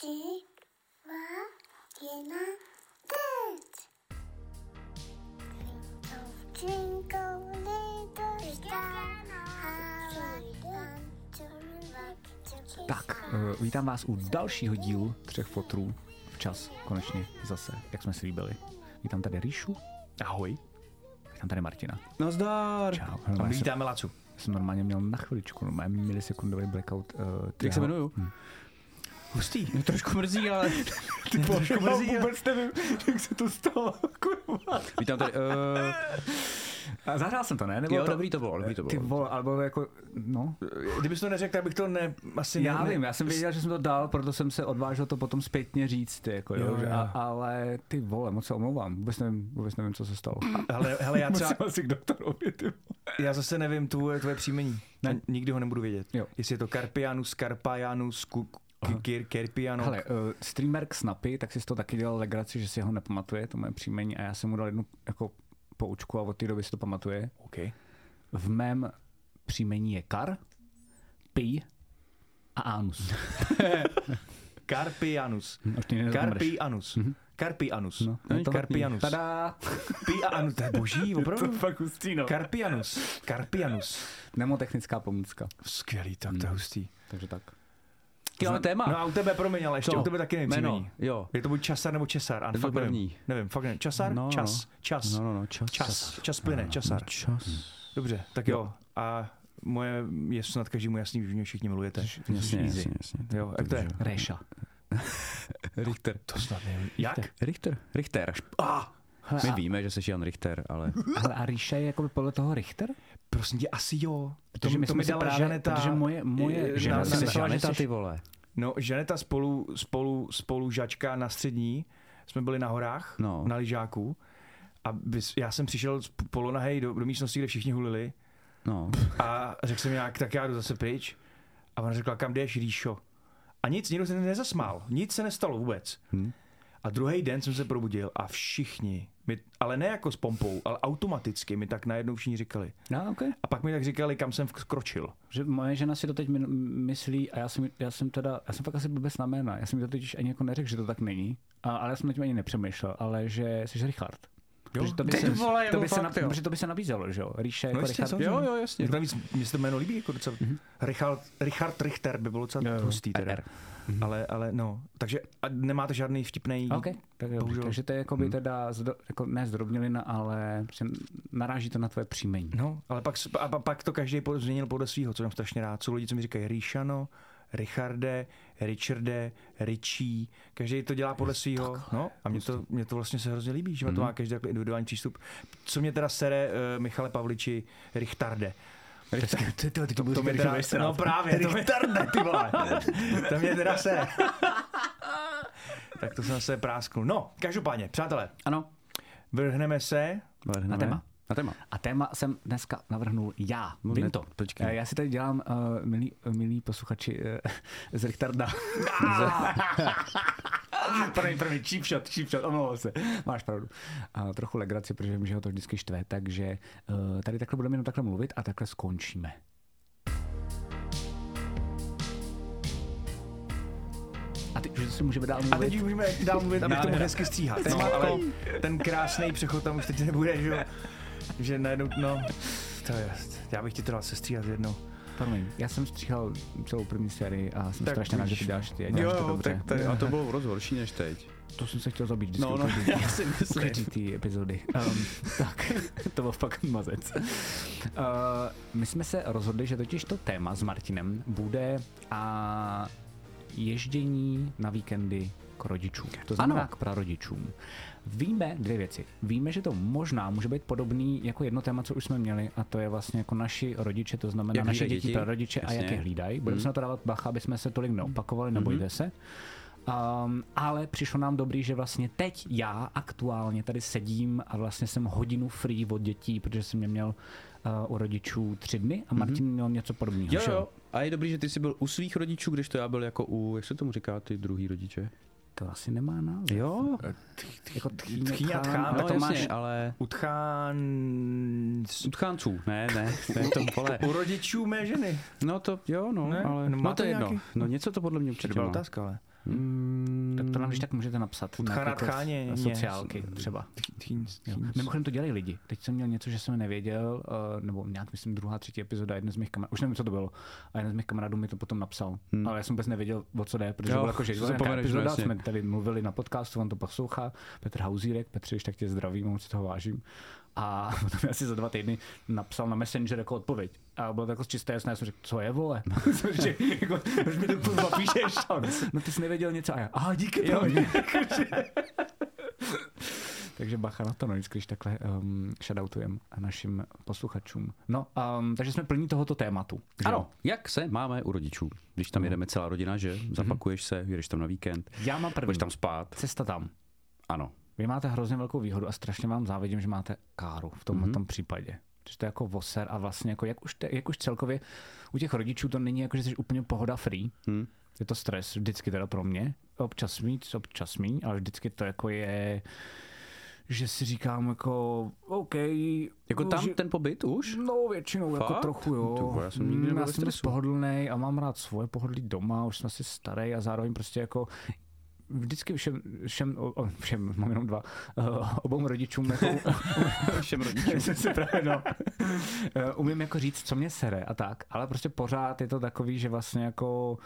Dziwa jedna teď. Twinkle, twinkle, little star, Tak, uh, vítám vás u dalšího dílu Třech fotrů. Včas, konečně zase, jak jsme si líbili. Vítám tady Ríšu. Ahoj. Vítám tady Martina. No zdar. Čau. A vítáme Lacu. jsem normálně měl na chviličku, normálně milisekundový blackout. Uh, Jak se jmenuju? Hustý. Mě trošku mrzí, ale... Ty trošku mrzí, ale... vůbec nevím, jak se to stalo. Kurva. Vítám tady... Uh, A zahrál jsem to, ne? Nebo jo, dobrý to bylo, dobrý to Ty bylo. vole, alebo jako, no. Kdybys to neřekl, tak bych to ne... Asi Já ne, vím, já jsem věděl, že jsem to dal, proto jsem se odvážil to potom zpětně říct, jako, jo, Jo, a, ale ty vole, moc se omlouvám, vůbec nevím, vůbec nevím, co se stalo. Hele, hele, já třeba... Asi k doktorovi, ty vole. Já zase nevím tvoje, tvoje příjmení. Ne. Nikdy ho nebudu vědět. Jo. Jestli je to Carpianus, Carpajanus, Kir, Kerpiano. Hele, uh, streamer Snappy, tak si toho taky dělal legraci, že si ho nepamatuje, to moje příjmení, a já jsem mu dal jednu jako poučku a od té doby si to pamatuje. OK. V mém příjmení je Kar, Pi a Anus. Ty nezapomeneš. Carpianus. Carpianus. No, je to Carpianus. Tada! Pi a anus. To je boží, To opravdu. fakt hustý, no. Carpianus. Carpianus. Nemotechnická pomůcka, Skvělý, tak to je hustý. takže tak. Jaký máme téma? No a u tebe, promiň, ale ještě Co? u tebe taky nevím Jméno, příjmení. jo. Je to buď časar nebo česar? A To fakt byl nevím. první. Nevím, fakt nevím. Časar? No, čas. Čas. No, no, no, čas. Čas. Čas plyne, časar. Čas. Dobře, tak jo. A moje je snad každému jasný, že mě všichni milujete. Jasně, jasně, jasně. Jo, jak to je? Réša. Richter. To snad nevím. Jak? Richter. Richter. Ah, My a, víme, že jsi Jan Richter, ale... hele, a Ríša je jako podle toho Richter? Prosím tě, asi jo. To, Protože my to jsme mi dala právě- Žaneta. protože moje- moje eh, žena na- si na- myslela, na- že Žaneta, ty vole. No, Žaneta spolu, spolu, spolu žačka na střední, jsme byli na horách, No. na lyžáku. A bys, já jsem přišel z polonahej do, do místnosti, kde všichni hulili. No. A řekl jsem nějak, tak já jdu zase pryč. A ona řekla, kam jdeš, Ríšo? A nic, nikdo se nezasmál. Nic se nestalo vůbec. Hm. A druhý den jsem se probudil a všichni, mi, ale ne jako s pompou, ale automaticky mi tak najednou všichni říkali. No, okay. A pak mi tak říkali, kam jsem vkročil. Že moje žena si to teď my- myslí, a já jsem, já jsem teda, já jsem fakt asi blbec na jména, já jsem to totiž ani jako neřekl, že to tak není, a, ale já jsem na tím ani nepřemýšlel, ale že jsi Richard. Protože to by, se, vole, to jako by fakt, protože to by se nabízelo, že jo? Ríše jako No jistě, Richard. Jo, jo, jasně. Mě navíc, mně se to jméno líbí, jako docela. Mm-hmm. Richard, Richard Richter by bylo docela Jo, jo. hustý teda. R. Ale, ale no, takže a nemáte žádný vtipný. OK, tak takže to je jako by teda, zdo, jako ne zdrobnělina, ale prostě naráží to na tvoje příjmení. No, ale pak, a pa- pak to každý změnil podle svého, co mám strašně rád. Jsou lidi, co mi říkají Ríšano, Richarde, Richarde, Richie, každý to dělá podle svého. No, a mě to, mě to vlastně se hrozně líbí, že mm. to má každý takový individuální přístup. Co mě teda sere uh, Michale Pavliči, Richtarde. Ty, ty, ty, to, To mě teda, no právě, to mě, Richtarde, ty vole. to mě teda sere. tak to jsem se prásknul. No, každopádně, přátelé, Ano, vrhneme se na téma. Na téma. A téma jsem dneska navrhnul já. No, Vím ne, to. počkej. Eh, Já si tady dělám, uh, milí, milí posluchači, uh, z Richtarda. první, první, cheap shot, cheap shot, omlouvám se. Máš pravdu. Uh, trochu legraci, protože vím, že ho to vždycky štve, takže uh, tady takhle budeme jenom takhle mluvit a takhle skončíme. A teď už si můžeme dál mluvit. A teď už můžeme dál mluvit, abych to mohl hezky stříhat. No, ale ten krásný přechod tam už teď nebude, že jo? Že najednou, no, to je, já bych ti to dal sestříhat jednou. Promiň, já jsem stříhal celou první sérii a jsem Tak strašně rád, že ty děláš ty. a Jo, to dobře. tak, tak, a to bylo roz horší než teď. To jsem se chtěl zabít vždycky. No, no, u každý- já si myslím. každý té epizody. Um, tak, to byl fakt mazec. Uh, my jsme se rozhodli, že totiž to téma s Martinem bude a ježdění na víkendy k rodičům. To znamená Ano. k prarodičům. Víme dvě věci. Víme, že to možná může být podobný jako jedno téma, co už jsme měli, a to je vlastně jako naši rodiče, to znamená Jak naše děti, prarodiče a jak Jasně. je hlídají. Budeme se na to dávat bacha, aby jsme se tolik neopakovali, nebojte se. Um, ale přišlo nám dobrý, že vlastně teď já aktuálně tady sedím a vlastně jsem hodinu free od dětí, protože jsem je měl uh, u rodičů tři dny a Martin měl něco podobného. Jo, jo. A je dobrý, že ty jsi byl u svých rodičů, když to já byl jako u, jak se tomu říká, ty druhý rodiče? To asi nemá název. Jo, Jako tchýně, Tchýně a tchán, tchán, ale no to jasně, máš... ale Utchán... u tchánců, ne, ne, ne, to vole. U rodičů mé ženy. No to, jo, no, Ne? ale, No no, to je jedno. nějaký? No něco to podle mě určitě má. otázka, ale. Mm, Tak to nám když tak můžete napsat. Tcháně, s- ne. Sociálky třeba. Teens, Jo. teens. Mimochodem to dělají lidi. Teď jsem měl něco, že jsem nevěděl, uh, nebo nějak myslím druhá, třetí epizoda, jeden z mých kamarádů, už nevím, co to bylo, a jeden z mých kamarádů mi to potom napsal. Hmm. Ale já jsem vůbec nevěděl, o co jde, protože Jo, bylo jako, že zapomeneš, epizoda, jasně. jsme tady mluvili na podcastu, on to poslouchá, Petr Hauzírek, Petře, když tak tě zdravím, moc si toho vážím. A potom mi asi za dva týdny napsal na Messenger jako odpověď. A bylo to jako čisté jasné, já jsem řekl, co je vole? Že, jako, proč mi to kurva píšeš? No ty jsi nevěděl něco a já, aha, díky Jo. Takže bacha na to, no, vždycky, když takhle um, shoutoutujeme našim posluchačům. No, um, takže jsme plní tohoto tématu. že Ano, jak se máme u rodičů? Když tam jedeme celá rodina, že? Zapakuješ se, jedeš tam na víkend, Já mám první. budeš tam spát. Cesta tam. Ano. Vy máte hrozně velkou výhodu a strašně vám závidím, že máte káru v tomhle Mhm. tom případě. Že to je jako voser a vlastně jako jak už, te, jak už celkově u těch rodičů to není jako, že jsi úplně pohoda free. Hm. Je to stres, vždycky teda pro mě. Občas víc, občas míň, ale vždycky to jako je že si říkám jako, OK. Jako tam že- ten pobyt už? No, většinou jako Fakt? trochu, jo. Vole, já jsem nikdy Mm, nebyl já jsem pohodlný a mám rád svoje pohodlí doma, už jsem asi starý a zároveň prostě jako vždycky všem, všem, o, všem, mám jenom dva, uh, obou rodičům jako, Všem rodičům. si právě, no, Eh, umím jako říct, co mě sere a tak, ale prostě pořád je to takový, že vlastně jako Uh,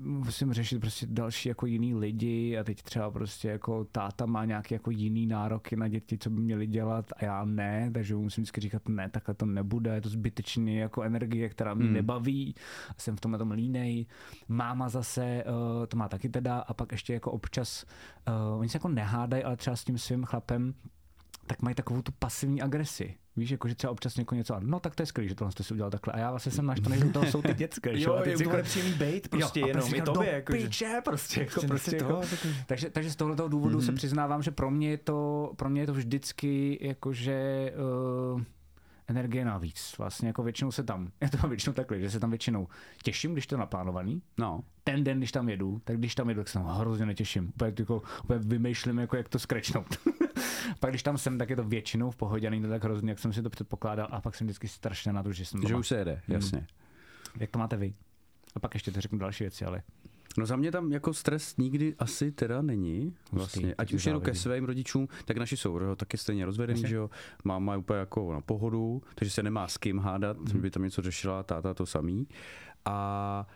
musím řešit prostě další jako jiný lidi a teď třeba prostě jako táta má nějaké jako jiný nároky na děti, co by měli dělat a já ne, takže mu musím vždycky říkat ne, takhle to nebude, je to zbytečný jako energie, která mě Hmm. nebaví jsem v tomhle tom línej. Máma zase uh, to má taky teda a pak ještě jako občas, uh, oni se jako nehádají, ale třeba s tím svým chlapem tak mají takovou tu pasivní agresi. Víš, jako že třeba občas někoho něco, a no tak to je skvělý, že tohle jste si udělal takhle. A já vlastně jsem naštvaný, že toho jsou ty dětské. Jo, a teď je si to jako- nepříjemný bejt prostě Jo, jenom, prostě i tobě. do Jako, piče, prostě, jako, Prostě prostě nechci jako, to, takže- takže, takže z tohoto důvodu mm-hmm. se přiznávám, že pro mě je to, pro mě je to vždycky jakože uh, energie navíc. Vlastně jako většinou se tam, já to mám většinou takhle, že se tam většinou těším, když to je naplánovaný, No. ten den, když tam jedu, tak když tam jedu, tak se tam hrozně netěším. Úplně, jako, úplně vymýšlím, jako, jak to skrečnout. pak když tam jsem, tak je to většinou v pohodě, a není to tak hrozně, jak jsem si to předpokládal. A pak jsem vždycky strašně na to, že jsem Že doma. už se jede, jasně. Jak to máte vy? A pak ještě to řeknu další věci, ale No za mě tam jako stres nikdy asi teda není. Vlastně. Ať už jedu ke svým rodičům, tak naši jsou jo, taky stejně rozvedený, že jo. Máma je úplně jako na pohodu, takže se nemá s kým hádat, Mhm. mm. by tam něco řešila, táta to samý. A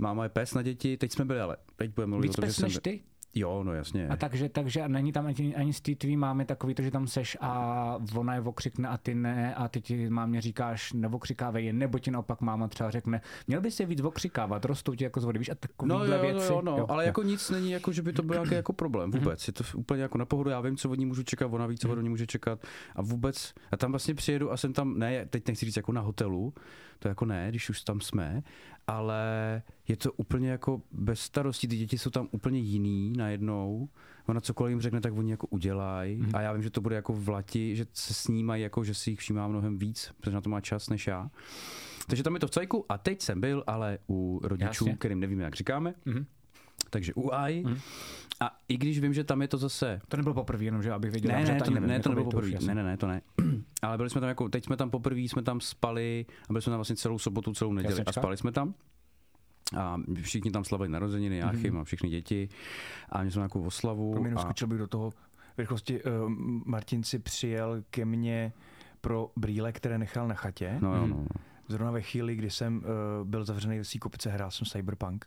máma je pes na děti, teď jsme byli, ale teď budeme mluvit víc o tom, že jsem... ty? Jo, no jasně. A takže, takže není tam ani, ani z tvý mámy takový to, že tam seš a ona je okřikne a ty ne a ty ti mámě říkáš neokřikávej je, nebo ti naopak máma třeba řekne, měl by se víc okřikávat, rostou ti jako z vody, víš, a No takovýhle jo, věci. jo, no, ale jako nic není, jako, že by to byl nějaký jako problém vůbec. Je to úplně jako na pohodu, já vím, co od ní můžu čekat, ona ví, co od ní může čekat a vůbec, a tam vlastně přijedu a jsem tam, ne, teď nechci říct jako na hotelu, to jako ne, když už tam jsme, ale je to úplně jako bez starostí, ty děti jsou tam úplně jiný najednou, ona cokoliv jim řekne, tak oni jako udělají a já vím, že to bude jako v lati, že se snímají jako, že si jich všímá mnohem víc, protože na to má čas než já. Takže tam je to v cajku a teď jsem byl ale u rodičů, Jasně. kterým nevíme, jak říkáme. Mhm. Takže u AI. A i když vím, že tam je to zase... To nebylo poprvé, jenom že abych věděl, Ne, že ne, to, ne, nevím, ne, to jako nebylo by poprvé. Ne, ne, ne, to ne. Ale byli jsme tam jako, teď jsme tam poprvé, jsme tam spali a byli jsme tam vlastně celou sobotu, celou neděli a spali jsme tam. A všichni tam slavili narozeniny, Jáchym Mhm. a všechny děti. A měli jsme nějakou oslavu. Promiň, a... skočil bych do toho v rychlosti. Uh, Martin si přijel ke mně pro brýle, které nechal na chatě. No jo, no. Zrovna ve chvíli, kdy jsem uh, byl zavřený ve svý kopice, hrál jsem Cyberpunk.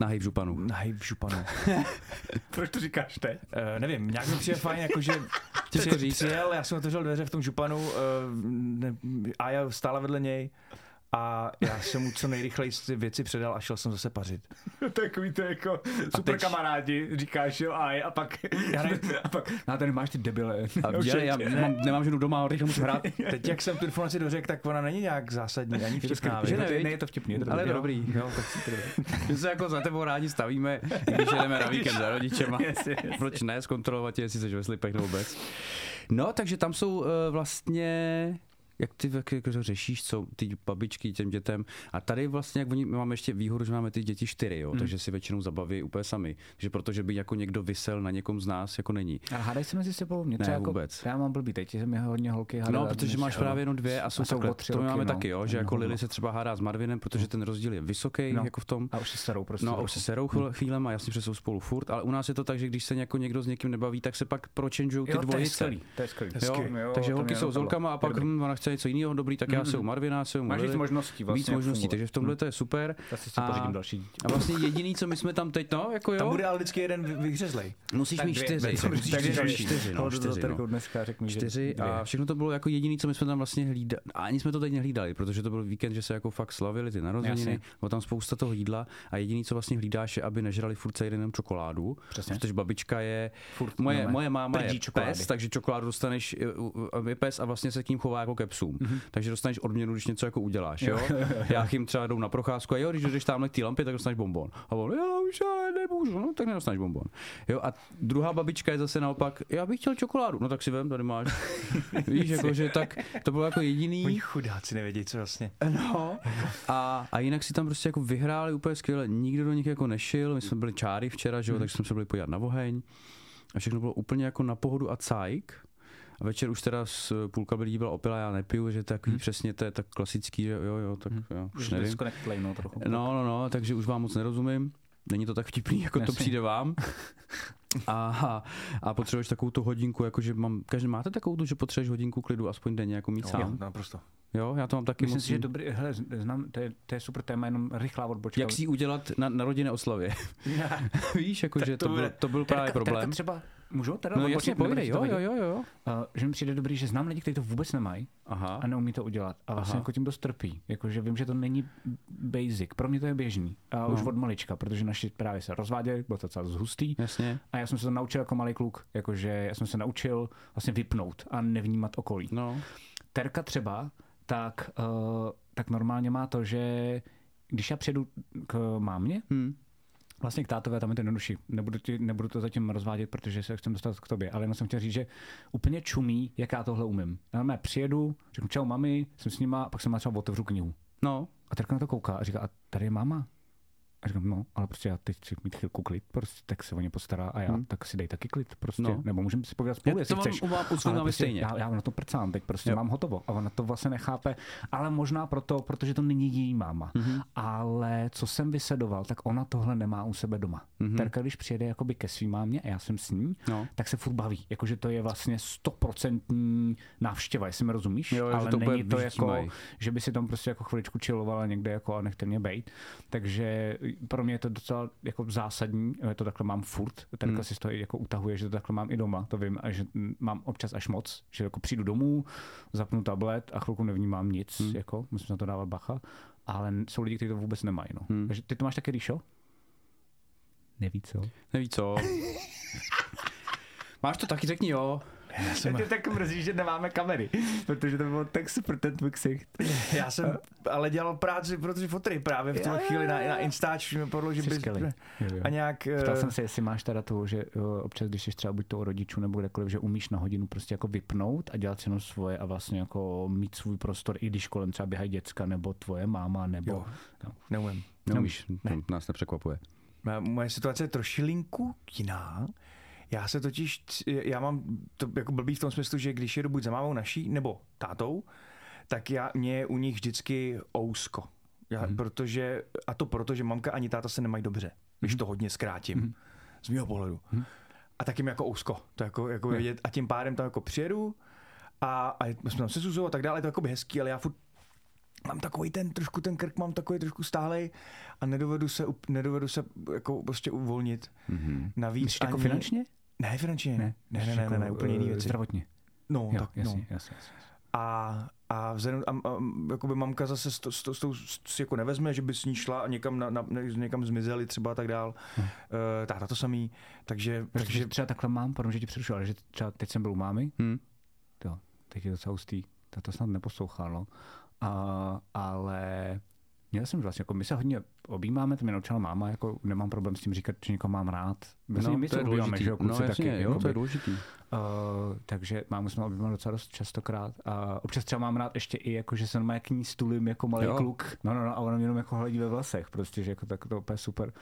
Nahej v županu. Nahej v županu. Proč to říkáš teď? Uh, nevím, nějak mi přijde fajn, jakože Těžko říct. přijel, já jsem otevřel dveře v tom županu uh, ne, a já stála vedle něj a já jsem mu co nejrychleji ty věci předal a šel jsem zase pařit. Takový to jako super teď- kamarádi, říkáš jo a, a pak, Já ne- a pak, no tady máš ty debile. A No, dělej, já nemám, nemám ženu doma, ale rychle musím hrát. Teď, jak jsem tu informaci dořekl, tak ona není nějak zásadní, ani vtipná. Že ne, ne, je to vtipný. Je to Ale je to dobrý. dobrý. Jo, tak si to dobrý. My se jako za tebou rádi stavíme, když jdeme na víkend za rodičema. Jasně, jasně. Proč ne, zkontrolovat tě, jestli jsi ve slipech nebo bez. No, takže tam jsou uh, vlastně jak ty jak, jak to řešíš, co ty babičky těm dětem. A tady vlastně, jak oni, my máme ještě výhodu, že máme ty děti čtyři, jo, Hmm. takže si většinou zabaví úplně sami. Takže protože by jako někdo vysel na někom z nás, jako není. A hádají se mezi sebou? Mě Ne, jako, vůbec. Já mám blbý, teď mi hodně holky hádají. No, protože máš právě jenom dvě a jsou, A jsou takhle. to my roky, máme no. taky, jo, že je jako hovno. Lily se třeba hádá s Marvinem, protože ten rozdíl je vysoký, No. jako v tom. A už se starou prostě. No a už se serou chvíle- chvílem a jasně, že jsou spolu furt, ale u nás je to tak, že když se jako někdo s někým nebaví, tak se pak prochangeou ty jo, dvojice. Jo, Jo, takže holky jsou s holkama a pak Dobrý. ona chce něco jiného dobrý, tak já jsem u Marvina, jsem u Máš víc možností vlastně. Víc možností, takže v tomhle to je super. Já si A- další. A vlastně jediný, co my jsme tam teď, no, jako Tam jo, bude ale vždycky jeden vy- vyhřezlej. musíš mít čtyři. tak musíš tak mít dvě. čtyři, no, čtyři, no. dneska Čtyři a všechno to bylo jako jediný, co my jsme tam vlastně hlídali. A ani jsme to teď nehlídali, protože to byl víkend, že se jako fakt slavili ty narozeniny, bylo tam spousta toho jídla a jediný, co vlastně hlídáš, je, aby nežrali furt celý den jenom čokoládu. Přesně. Protože babička je, Furt moje, moje máma je pes, takže čokoládu dostaneš, je pes a vlastně se k ním chová jako ke psům. Mhm. Takže dostaneš odměnu, když něco jako uděláš. Jo? Já jim třeba jdou na procházku a jo, když jdeš tamhle k té lampě, tak dostaneš bonbon. A on, já už ale nemůžu, no tak nedostaneš bonbon. Jo, a druhá babička je zase naopak, já bych chtěl čokoládu, no tak si vem, tady máš. Víš, jako, že tak to bylo jako jediný. Oni chudáci nevědí, co vlastně. No. A, a jinak si tam prostě jako vyhráli úplně skvěle, nikdo do nich jako nešil, my jsme byli čáry včera, že jo, takže jsme se byli podívat na oheň a všechno bylo úplně jako na pohodu a cajk. A večer už teda s půlka lidí byla opila, já nepiju, že to je takový přesně, to je tak klasický, že jo, jo, tak jo, už Už nevím. disconnectlej, no trochu. No, no, no, takže už vám moc nerozumím. Není to tak vtipný, jako to Jasně. přijde vám. A, a potřebuješ takovou tu hodinku, jakože mám, každý máte takovou tu, že potřebuješ hodinku klidu aspoň denně jako mít Jo, sám. naprosto. Jo, já to mám taky Myslím moc. si, že dobrý, hele, znám, to je, to je super téma, jenom rychlá odbočka. Jak si ji udělat na, na rodinné oslavě? Víš, jako, že to, to byl, to byl právě problém. třeba, můžu teda No jasně, povídej, jo, jo, jo, jo. Uh, že mi přijde dobrý, že znám lidi, kteří to vůbec nemají Aha. a neumí to udělat. A vlastně Aha. jako tím dost trpí. Jakože vím, že to není basic. Pro mě to je běžný. A už No. od malička, protože naši právě se rozváděli, bylo to docela zhustý. Jasně. A já jsem se to naučil jako malý kluk. Jakože já jsem se naučil vlastně vypnout a nevnímat okolí. No. Terka třeba, tak, uh, tak normálně má to, že když já přijedu k mámě, Hm. Vlastně k tátové, tam je to jednodušší. Nebudu, ti, nebudu to zatím rozvádět, protože se chcem dostat k tobě, ale jenom jsem chtěl říct, že úplně čumí, jak já tohle umím. Já normálně přijedu, řeknu čau mami, jsem s nima, a pak jsem má třeba otevřu knihu. No. A Terka na to kouká a říká, a tady je máma. A říkám, no, ale prostě já teď chci mít chvilku klid, prostě, tak se o ně postará a já, Hmm. tak si dej taky klid, prostě. No. Nebo můžeme si povídat spolu, Já jestli to chceš. mám, prostě stejně. Já, já na to prcám, teď prostě Jo. mám hotovo. A ona to vlastně nechápe, ale možná proto, protože to není její máma. Mhm. Mm-hmm. Ale co jsem vysedoval, tak ona tohle nemá u sebe doma. Mhm. Mm-hmm. Terka, když přijede jakoby ke svým mámě a já jsem s ní, No. tak se furt baví. Jakože to je vlastně stoprocentní návštěva, jestli mi rozumíš. Jo, ale to není to jako, že by si tam prostě jako chviličku chillovala někde jako a nechte mě bejt. Takže pro mě je to docela jako zásadní, já to takhle mám furt. Terka Hmm. si z toho jako utahuje, že to takhle mám i doma, to vím, a že mám občas až moc, že jako přijdu domů, zapnu tablet a chvilku nevnímám nic, Hmm. jako musím na to dávat bacha, ale jsou lidi, kteří to vůbec nemají. No. Hmm. Takže ty to máš taky, Ríšo? Neví co. Neví co. Máš to taky, řekni jo. Já jsem, Ty tak mrzí, že nemáme kamery, protože to bylo tak super ten tvůj ksicht. já jsem ale dělal práci pro ty fotry právě v tuhle chvíli na, na Instač mi podlo, že bys... A nějak... Ptal eh, jsem se, jestli máš teda to, že uh, občas, když jsi třeba buď to u rodičů nebo kdekoliv, že umíš na hodinu prostě jako vypnout a dělat si jenom svoje a vlastně jako mít svůj prostor, i když kolem třeba běhají děcka nebo tvoje máma nebo... Jo. No. Neumím. Neumíš, Ne. to nás nepřekvapuje. Moje- Moje situace je trošilinku jiná. Já se totiž, já mám to jako blbý v tom smyslu, že když jedu buď za mámou naší nebo tátou, tak já, mě je u nich vždycky ousko. Já, hmm. protože, a to proto, že mamka ani táta se nemají dobře, když Mhm. to hodně zkrátím, Mhm. z mého pohledu. Mhm. A tak jim jako ousko. To jako, jako Jo. vidět, a tím pádem tam jako přijedu a, a jsme tam se Zuzou a tak dále, je to jako hezký, ale já furt mám takový ten, trošku ten krk mám takový trošku stálej a nedovedu se, nedovedu se jako prostě uvolnit. Mhm. Navíc Myslíš jako ani- finančně? Ne, finančně. Ne, ne, ne, ne, jako, ne, ne úplně jiný eh, věci. Zdravotně. No, Jo, tak, jasně, no. jasně, jasně. A, a, vzhledem, a, a jakoby mamka zase s, to- s, to- s, tou si jako nevezme, že by s ní šla a někam, na, na, někam zmizeli třeba a tak dál. Hm. Uh, táta to samý. Takže, Takže takže třeba takhle mám, pardon, že ti přerušu, ale že třeba teď jsem byl u mámy, Hm. jo, teď je docela hustý, ta to snad neposlouchá, no. A, ale Měl jsem vlastně, jako my se hodně objímáme, to mě naučila máma, jako nemám problém s tím říkat, že někoho mám rád. Vlastně my to se je objímáme, že jo, no, jasně, taky. jo, to je důležitý. Uh, takže mámu jsme objímali docela dost častokrát. A občas třeba mám rád ještě i, jako, že jsem má k ní stulím jako malý Jo. kluk. No, no, no, a ona mě jenom jako hledí ve vlasech, prostě, že jako tak to je úplně super.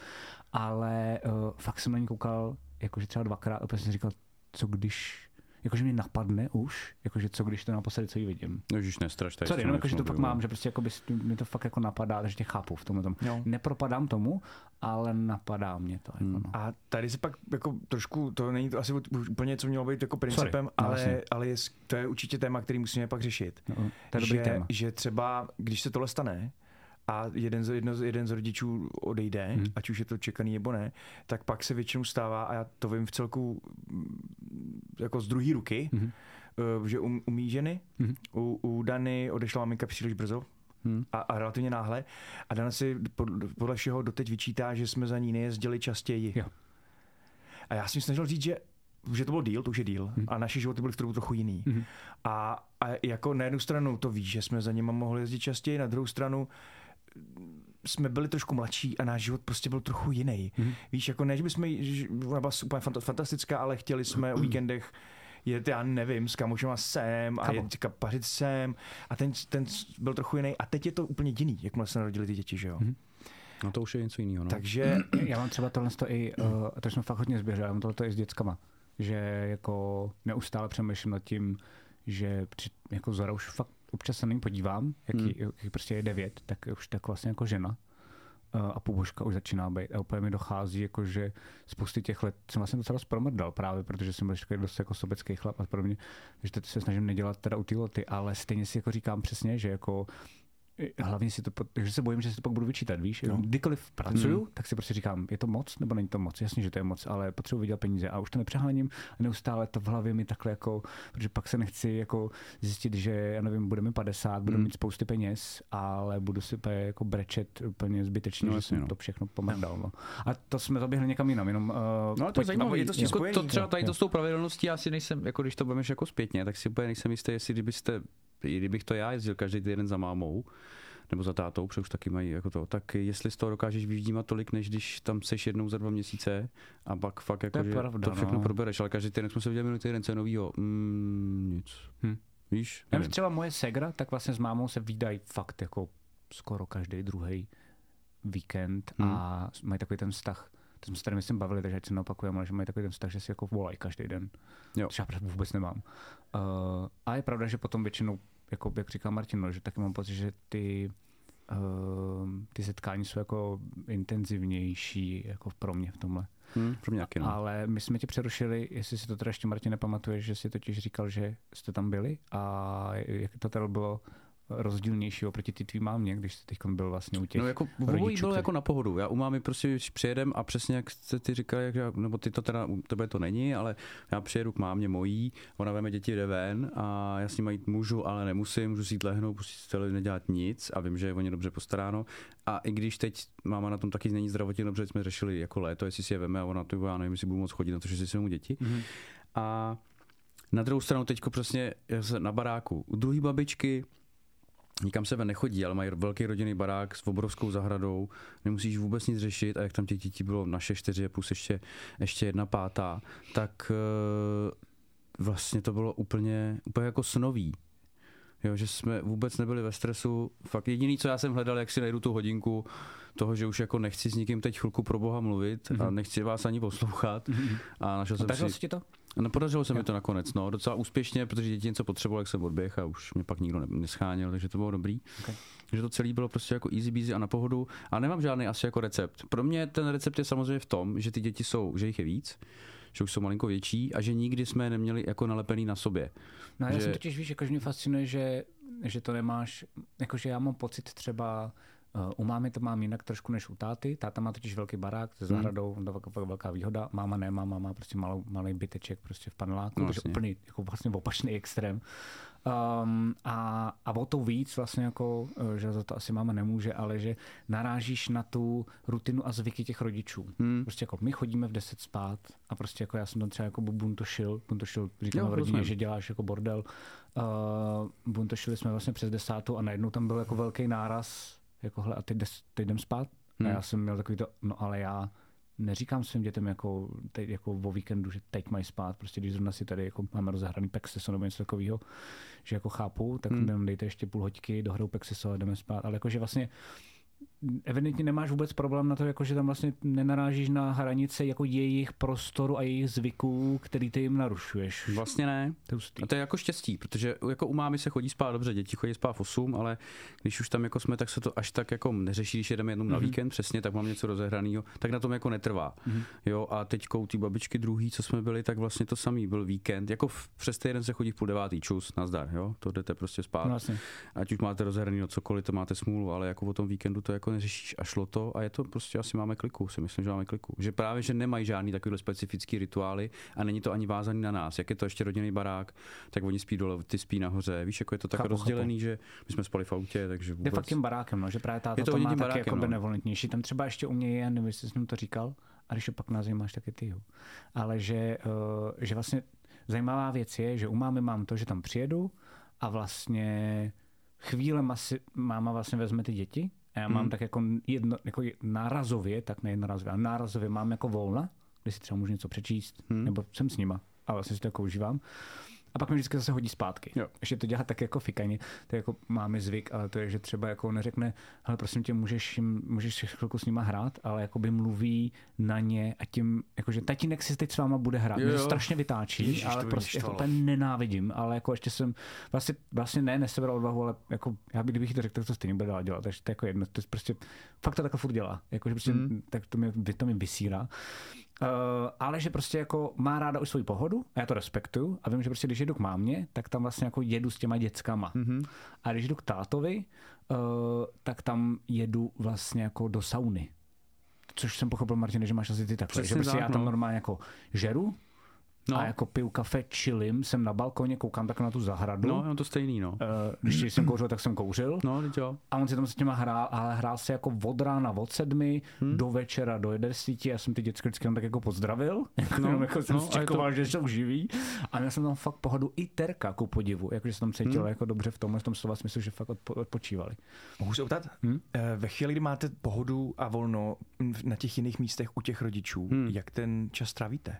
Ale uh, fakt jsem na ní koukal, jakože třeba dvakrát, a opět jsem říkal, co když, jakože mě napadne už, jakože co když to naposledy, co jí vidím. Ježiš, nestraš tady. Sorry, s tím jenom jako, že to fakt mluvit. mám, že prostě jako by, mě to fakt jako napadá, takže tě chápu v tomhle tom. Jo. Nepropadám tomu, ale napadá mě to. Jako Hmm. no. A tady se pak jako trošku, to není to asi už úplně, co mělo být jako principem, Sorry, no, ale, jasně. ale je, to je určitě téma, který musíme pak řešit. No, to je dobrý že, téma. že třeba, když se tohle stane, a jeden z, jedno, jeden z rodičů odejde, Hmm. hmm. ať už je to čekaný nebo ne, tak pak se většinou stává, a já to vím v celku mm, jako z druhé ruky, Mhm. eh, že u, u mý ženy, Mhm. u, u Dany odešla maminka příliš brzo, Hm. a, a relativně náhle. A Dana si pod, podle všeho doteď vyčítá, že jsme za ní nejezdili častěji. Jo. A já jsem snažil říct, že že to byl díl, to už je díl. Mhm. A naše životy byly v trochu, trochu jiný. Mhm. A, a jako na jednu stranu to víš, že jsme za nima mohli jezdit častěji, na druhou stranu jsme byli trošku mladší a náš život prostě byl trochu jiný. Mhm. Víš, jako ne, že bychom, že ona byla úplně fanta- fantastická, ale chtěli jsme o víkendech jet, já nevím, s kamošema sem a jet kapařit sem a ten, ten byl trochu jiný a teď je to úplně jiný, jakmile se narodili ty děti, že jo. Mhm. No to už je něco jiného. No. Takže Já mám třeba tohle i, uh, to jsme fakt hodně zběřili, já mám tohle i s dětskama, že jako neustále přemýšlím nad tím, že při, jako Zora už fakt občas se na ní podívám, jaký, Hmm. hmm. jaký prostě je devět, tak už tak vlastně jako žena a půbožka už začíná být a úplně mi dochází, jako že spousty těch let jsem vlastně docela zpromrdal právě, protože jsem byl takový dost jako sobecký chlap a podobně, takže teď se snažím nedělat teda u ty loty, ale stejně si jako říkám přesně, že jako hlavně si to, pot- že se bojím, že si to pak budu vyčítat, víš? No. Kdykoliv pracuju, hmm. tak si prostě říkám, je to moc nebo není to moc? Jasně, že to je moc, ale potřebuji vydělat peníze a už to nepřeháním a neustále to v hlavě mi takhle jako, protože pak se nechci jako zjistit, že já nevím, budeme 50, budu Hmm. mít spousty peněz, ale budu si jako brečet úplně zbytečně, No, že jsem no. to všechno pomrdal. No. A to jsme zaběhli někam jinam, jenom uh, No ale to je zajímavé, je to jako to třeba tady to s tou pravidelností, já si nejsem, jako když to budeme jako zpětně, tak si úplně nejsem jistý, jestli kdybyste, i kdybych to já jezdil každý týden za mámou, nebo za tátou, protože už taky mají jako to, tak jestli z toho dokážeš vyždímat tolik, než když tam seš jednou za dva měsíce a pak fakt jako, je že pravda, to všechno no. probereš, ale každý týden jsme se viděli minulý týden, co je novýho, mm, nic. Hm. Víš? Nevím. vím, třeba moje segra, tak vlastně s mámou se výdají fakt jako skoro každý druhý víkend Hmm. a mají takový ten vztah. To jsme se tady myslím bavili, takže ať se neopakujeme, ale že mají takový ten vztah, že si jako volají každý den. Jo. Což já prostě vůbec nemám. Uh, a je pravda, že potom většinou, jako jak říká Martin, no, že taky mám pocit, že ty uh, ty setkání jsou jako intenzivnější jako pro mě v tomhle. Hm, pro mě taky, no. Ale my jsme tě přerušili, jestli si to teda ještě Martin nepamatuješ, že si totiž říkal, že jste tam byli a jak to teda bylo rozdílnější oproti ty tvý mámě, když jsi teď byl vlastně u těch No jako obojí bylo kteří- jako na pohodu. Já u mámy prostě když přijedem a přesně jak jste ty říkali, jak já, nebo ty to teda, u tebe to není, ale já přijedu k mámě mojí, ona veme děti jde ven a já s nimi jít můžu, ale nemusím, můžu si jít lehnout, prostě celý nedělat nic a vím, že je o ně dobře postaráno. A i když teď máma na tom taky není zdravotně dobře, jsme řešili jako léto, jestli si je veme a ona to já nevím, jestli budu moc chodit na to, že si svou děti. Mhm. A na druhou stranu teďko přesně já jsem na baráku. U druhé babičky nikam se ven nechodí, ale mají velký rodinný barák s obrovskou zahradou, nemusíš vůbec nic řešit a jak tam těch dětí bylo naše čtyři plus ještě, ještě jedna pátá, tak eh, vlastně to bylo úplně, úplně jako snový. Jo, že jsme vůbec nebyli ve stresu. Fakt jediný, co já jsem hledal, jak si najdu tu hodinku toho, že už jako nechci s nikým teď chvilku pro boha mluvit a nechci vás ani poslouchat. A našel A jsem si... to? No podařilo se mi to nakonec, no, docela úspěšně, protože děti něco potřebovali, jak jsem odběh a už mě pak nikdo ne- nescháněl, takže to bylo dobrý. Okay. Takže to celé bylo prostě jako easy beasy a na pohodu a nemám žádný asi jako recept. Pro mě ten recept je samozřejmě v tom, že ty děti jsou, že jich je víc, že už jsou malinko větší a že nikdy jsme je neměli jako nalepený na sobě. No já Že- jsem totiž, víš, jako, že mě fascinuje, že, že to nemáš, jakože já mám pocit třeba, u mámy to mám jinak trošku než u táty. Táta má totiž velký barák se zahradou, to je velká, velká výhoda. Máma nemá, máma má prostě malou, malý byteček prostě v paneláku, No, takže jasně. úplně jako vlastně opačný extrém. Um, a, a o to víc vlastně jako, eh, že za to asi máma nemůže, ale že narážíš na tu rutinu a zvyky těch rodičů. Hmm. Prostě jako my chodíme v 10 spát a prostě jako já jsem tam třeba jako buntošil, buntošil říkáme Jo, v rodině, že děláš jako bordel. Uh, buntošili jsme vlastně přes desátou a najednou tam byl jako velký náraz jako hele, a teď, jde, teď jdem spát. Hmm. A já jsem měl takový to, no ale já neříkám svým dětem jako, teď, jako o víkendu, že teď mají spát, prostě když zrovna si tady jako máme rozehraný Pexeso nebo něco takového, že jako chápu, tak hmm. dejte ještě půl hoďky, dohrou Pexeso a jdeme spát, ale jakože vlastně evidentně nemáš vůbec problém na to, jako že tam vlastně nenarážíš na hranice jako jejich prostoru a jejich zvyků, který ty jim narušuješ. Vlastně ne. To. A to je jako štěstí, protože jako u mámy se chodí spát dobře, děti chodí spát v 8, ale když už tam jako jsme, tak se to až tak jako neřeší, když jedeme jenom na víkend, přesně, tak mám něco rozehraného, tak na tom jako netrvá. Jo, a teď ty babičky druhý, co jsme byli, tak vlastně to samý byl víkend. Jako v, přes týden se chodí v půl devátý, čus, nazdar, jo, to jdete prostě spát. Vlastně. Ať už máte rozehraný cokoliv, to máte smůlu, ale jako o tom víkendu to jako neřešíš a šlo to a je to prostě asi máme kliku, si myslím, že máme kliku. Že právě, že nemají žádný takovýhle specifický rituály a není to ani vázaný na nás. Jak je to ještě rodinný barák, tak oni spí dole, ty spí nahoře. Víš, jako je to tak Chápu, rozdělený, že my jsme spali v autě, takže Je vůbec... fakt tím barákem, no, že právě táta Je to to, má taky jako no. benevolentnější. Tam třeba ještě u mě je, nevím, jestli jsem to říkal, a když to pak nás zajímáš, tak je ty, jo. Ale že, uh, že vlastně zajímavá věc je, že u mámy mám to, že tam přijedu a vlastně chvíle masi, máma vlastně vezme ty děti a já mám Hmm. tak jako, jedno, jako nárazově, tak ne nárazově, ale nárazově mám jako volna, kdy si třeba můžu něco přečíst, Hmm. nebo jsem s nima a vlastně si to jako užívám. A pak mi vždycky zase hodí zpátky. Jo. Ještě to dělá tak jako fikaně, to je jako máme zvyk, ale to je, že třeba jako neřekne, hele prosím tě, můžeš, jim, můžeš chvilku s nima hrát, ale jako by mluví na ně a tím, jakože tatínek si teď s váma bude hrát. Jo, Mě to jo. strašně vytáčí, Ježiš, to ale mě prostě jako úplně nenávidím, ale jako ještě jsem, vlastně, vlastně ne, nesebral odvahu, ale jako já bych, kdybych to řekl, tak to stejně bude dál dělat, takže to je jako jedno, to je prostě, fakt to takhle furt dělá, jakože prostě, Mm. tak to mi, to mi vysírá. Uh, ale že prostě jako má ráda už svoji pohodu a já to respektuju a vím, že prostě když jedu k mámě, tak tam vlastně jako jedu s těma dětskama. Mhm. A když jdu k tátovi, uh, tak tam jedu vlastně jako do sauny. Což jsem pochopil, Martin, že máš asi ty takhle. Přesně že prostě tak, já tam no. normálně jako žeru No, a jako piju kafe, chillim, jsem na balkoně, koukám tak na tu zahradu. no, je to stejný, no. Uh, když jsem kouřil, tak jsem kouřil. No, jo. A on si tam s těma hrál, ale hrál se jako od rána od sedmi hmm. do večera do desíti. Já jsem ty dětské vždycky jenom tak jako pozdravil. No, No, jako jsem no, a je to- čekoval, že jsou živí. A měl jsem tam fakt pohodu i terka, ku podivu. Jakože se tam cítil hmm. jako dobře v tomhle v tom slova smyslu, že fakt odpo, odpočívali. Mohu se optat? Hm? Eh, Ve chvíli, kdy máte pohodu a volno na těch jiných místech u těch rodičů, Hmm. jak ten čas trávíte?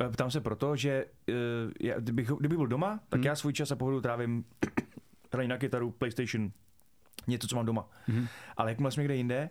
Eh, Ptám se proto, že eh, já, kdybych, kdyby byl doma, tak Hmm. já svůj čas a pohodu trávím hraní na kytaru, PlayStation, něco, co mám doma. Mhm. Ale jakmile jsem někde jinde,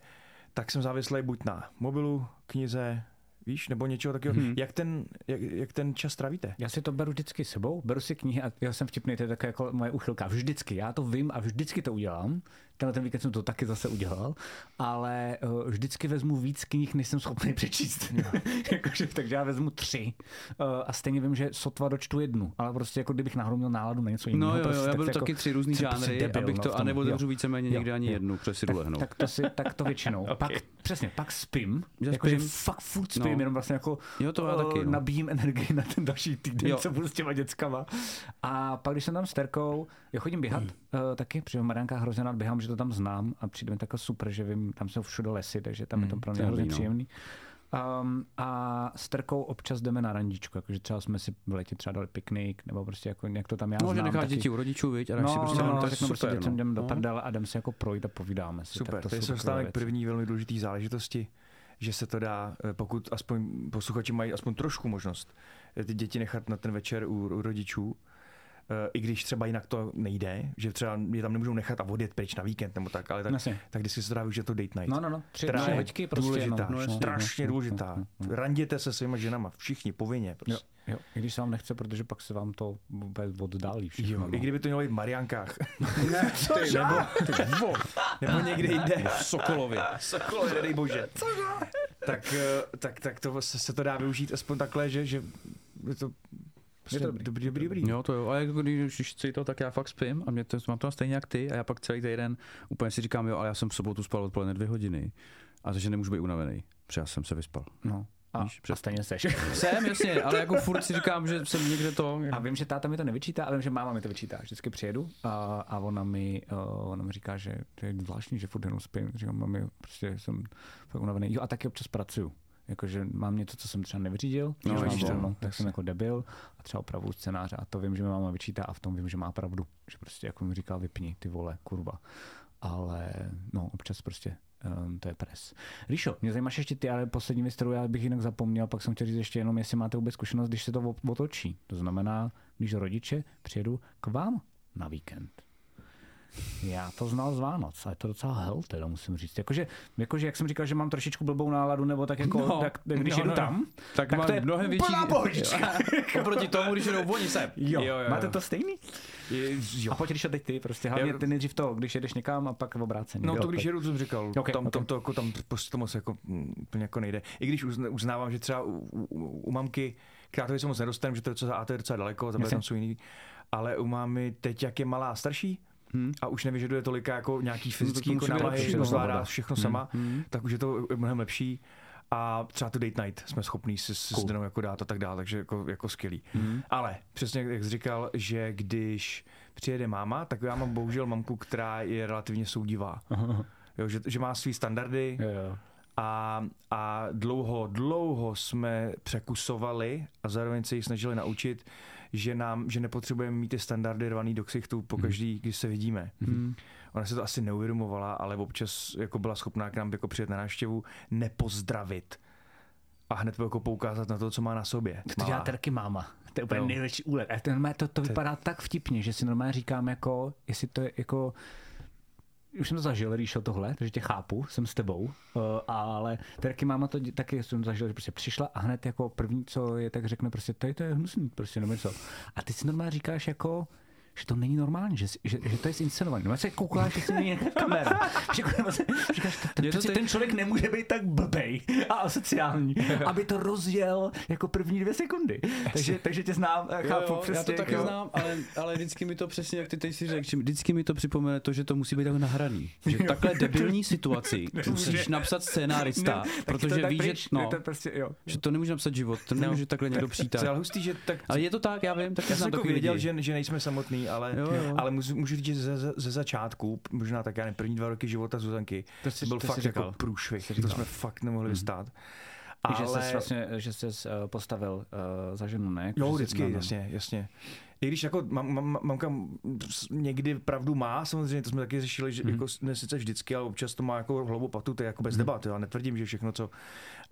tak jsem závislý buď na mobilu, knize, víš, nebo něčeho takového. Mhm. Jak, ten, jak, jak ten čas trávíte? Já si to beru vždycky sebou, beru si knihy a já jsem vtipný, to je taková jako moje uchylka. Vždycky, já to vím a vždycky to udělám. Tenhle ten víkend jsem to taky zase udělal, ale uh, vždycky vezmu víc knih, než jsem schopný přečíst. Jakože, takže já vezmu tři uh, a stejně vím, že sotva dočtu jednu, ale prostě jako kdybych náhodou měl náladu na něco jiného. No jo, prostě, jo, já tak beru to taky tři různý prostě žánry, debil, abych no, to, a nebo Jo. otevřu víceméně Jo, někde ani jo. jednu, protože si tak, lehnout. tak, to si, tak to většinou. Ok. Pak, přesně, pak spím, Že jakože fakt furt spím, No. jenom vlastně jako Jo, to já eh, taky, no. nabíjím energii na ten další týden, Jo. co budu s těma dětskama. A pak, když jsem tam s Terkou, já chodím běhat Hmm. uh, taky, protože v Mariankách hrozně rád běhám, že to tam znám a přijde mi takhle super, že vím, tam jsou všude lesy, takže tam je to Hmm, pro to mě hrozně no. příjemný. Um, a s Terkou občas jdeme na randičku, jakože třeba jsme si v létě třeba dali piknik, nebo prostě jako nějak to tam já No, znám. taky. děti u rodičů, viď? A No, si prostě no, no, no, to je řeknu prostě dětem, jdeme do no. prdele a jdeme si jako projít a povídáme si. Super, tak to jsou se dostáváme k první velmi důležité záležitosti, že se to dá, eh, pokud aspoň posluchači mají aspoň trošku možnost eh, ty děti nechat na ten večer u, u rodičů, i když třeba jinak to nejde, že třeba je tam nemůžou nechat a odjet pryč na víkend nebo tak, ale tak, Jasně. tak vždycky se to dá využít to date night. No, no, no. Tři, tři je hoďky prostě. důležitá, no, no, strašně no, no, důležitá. no, no. Randěte se svýma ženama, všichni, povinně. Jo, Prostě. jo, i když se vám nechce, protože pak se vám to vůbec oddálí všechno. Jo, no. I kdyby to mělo být v Mariankách. Ne, Ty, nebo, nebo někde jinde. V Sokolově. Sokolově, nedej bože. Tak, eh, tak, tak to se, se to dá využít aspoň takhle, že, že je to, prostě to dobrý. dobrý, dobrý, dobrý. Jo, to jo. A jako když, když chci to, tak já fakt spím a mě to, mám to stejně jak ty a já pak celý týden úplně si říkám, jo, ale já jsem v sobotu spal odpoledne dvě hodiny a takže nemůžu být unavený, protože já jsem se vyspal. No. A, Víš, a stejně seš. Jsem, jasně, ale jako furt si říkám, že jsem někde to. A vím, že táta mi to nevyčítá, ale vím, že máma mi to vyčítá. Vždycky přijedu a, a ona, mi, uh, ona mi říká, že to je zvláštní, že furt jenom spím. Říkám, mami, prostě jsem fakt unavený. Jo, a taky občas pracuju. Jakože mám něco, co jsem třeba nevyřídil, No, no, mám volno, tak jsem jako debil a třeba opravu scénáře a to vím, že mi máma vyčítá a v tom vím, že má pravdu. Že prostě jako mi říká, vypni ty vole, kurva. ale no, občas prostě um, to je pres. Ríšo, mě zajímáš ještě ty, ale poslední věc, kterou já bych jinak zapomněl, pak jsem chtěl říct ještě jenom, jestli máte vůbec zkušenost, když se to otočí. To znamená, když rodiče přijedu k vám na víkend. Já to znal z Vánoc a je to docela hell, teda musím říct. Jakože, jakože jak jsem říkal, že mám trošičku blbou náladu, nebo tak jako, No, tak, když no, jedu no, tam, Tak, tak to je mnohem větší... pohodička. Oproti tomu, když jdou oni sem. Jo, jo, jo, máte to stejný? Je, jo. A pojď, když teď ty, prostě hlavně ty nejdřív to, když jedeš někam a pak v obrácení. No Jo, to když jedu, to jsem říkal, Ok, tam, ok. tam, to, jako, tam prostě to moc jako, mm, úplně jako nejde. I když uzn- uznávám, že třeba u, u, u mamky, která to moc nedostanu, že to je docela, a to je docela daleko, tam jsou jiný, ale u mámy teď, jak je malá a starší, Hmm. a už nevyžaduje tolika jako nějaký to fyzický jako musí být námahy, lepší, že no. zvládá všechno sama, Hmm. tak už je to mnohem lepší. A třeba tu date night jsme schopní si s Cool. jako dát a tak dále, takže jako, jako skvělý. Hmm. Ale přesně jak jsi říkal, že když přijede máma, tak já mám bohužel mamku, která je relativně soudivá. Jo, že, že má svý standardy Jo, jo. a, a dlouho, dlouho jsme překusovali a zároveň se ji snažili naučit, že nám, že nepotřebujeme mít ty standardy rvaný do ksichtu po každý, když se vidíme. Hmm. Ona se to asi neuvědomovala, ale občas jako byla schopná k nám jako přijet na návštěvu, nepozdravit a hned jako poukázat na to, co má na sobě. To dělá Malá. terky máma. To je úplně Jo. největší úlet. A to, to, to vypadá tak vtipně, že si normálně říkám jako, jestli to je jako, už jsem to zažil, Ríšo, tohle, takže tě chápu, jsem s tebou, uh, ale terky máma to taky jsem zažil, že prostě přišla a hned jako první, co je, tak řekne prostě, tady to je hnusný, prostě nebo něco. A ty si normálně říkáš jako, že to není normální, že, si- že, že to je zinscenované. No se koukáš, jestli není nějaká kamera. Že, se, říkáš, ten, to teď- ten člověk nemůže být tak blbej a asociální, aby to rozjel jako první dvě sekundy. Takže, takže tě znám, chápu jo, jo, přesně. já to taky jako- znám, ale, ale vždycky mi to přesně, jak ty teď si řekl, že vždycky mi to připomene to, že to musí být tak nahraný. Že takhle debilní situaci musíš napsat scénárista, Ne, tak protože to tak víš, že, no, to prostě, jo. že to nemůže napsat život, to nemůže takhle někdo přijít. Tak. ale hustý, že tak Ale je to tak, já vím, taky Já jsem jako takový věděl, lidi. že, že nejsme samotný, ale, Jo, jo. ale můžu, můžu říct, že ze, ze, začátku, možná tak já nevím, první dva roky života Zuzanky, To jsi- byl to jsi fakt říkal. jako průšvih. jsi To jsme fakt nemohli vystát. Ale... Že jsi vlastně, že jsi uh, postavil uh, za ženu, ne? Jako, jo, jsi- vždycky, no. jasně, jasně. I když jako mam, mam, mamka někdy pravdu má, samozřejmě to jsme taky řešili, že Mhm. jako ne sice vždycky, ale občas to má jako hlavu patu, to je jako bez Mhm. debat, já netvrdím, že všechno co,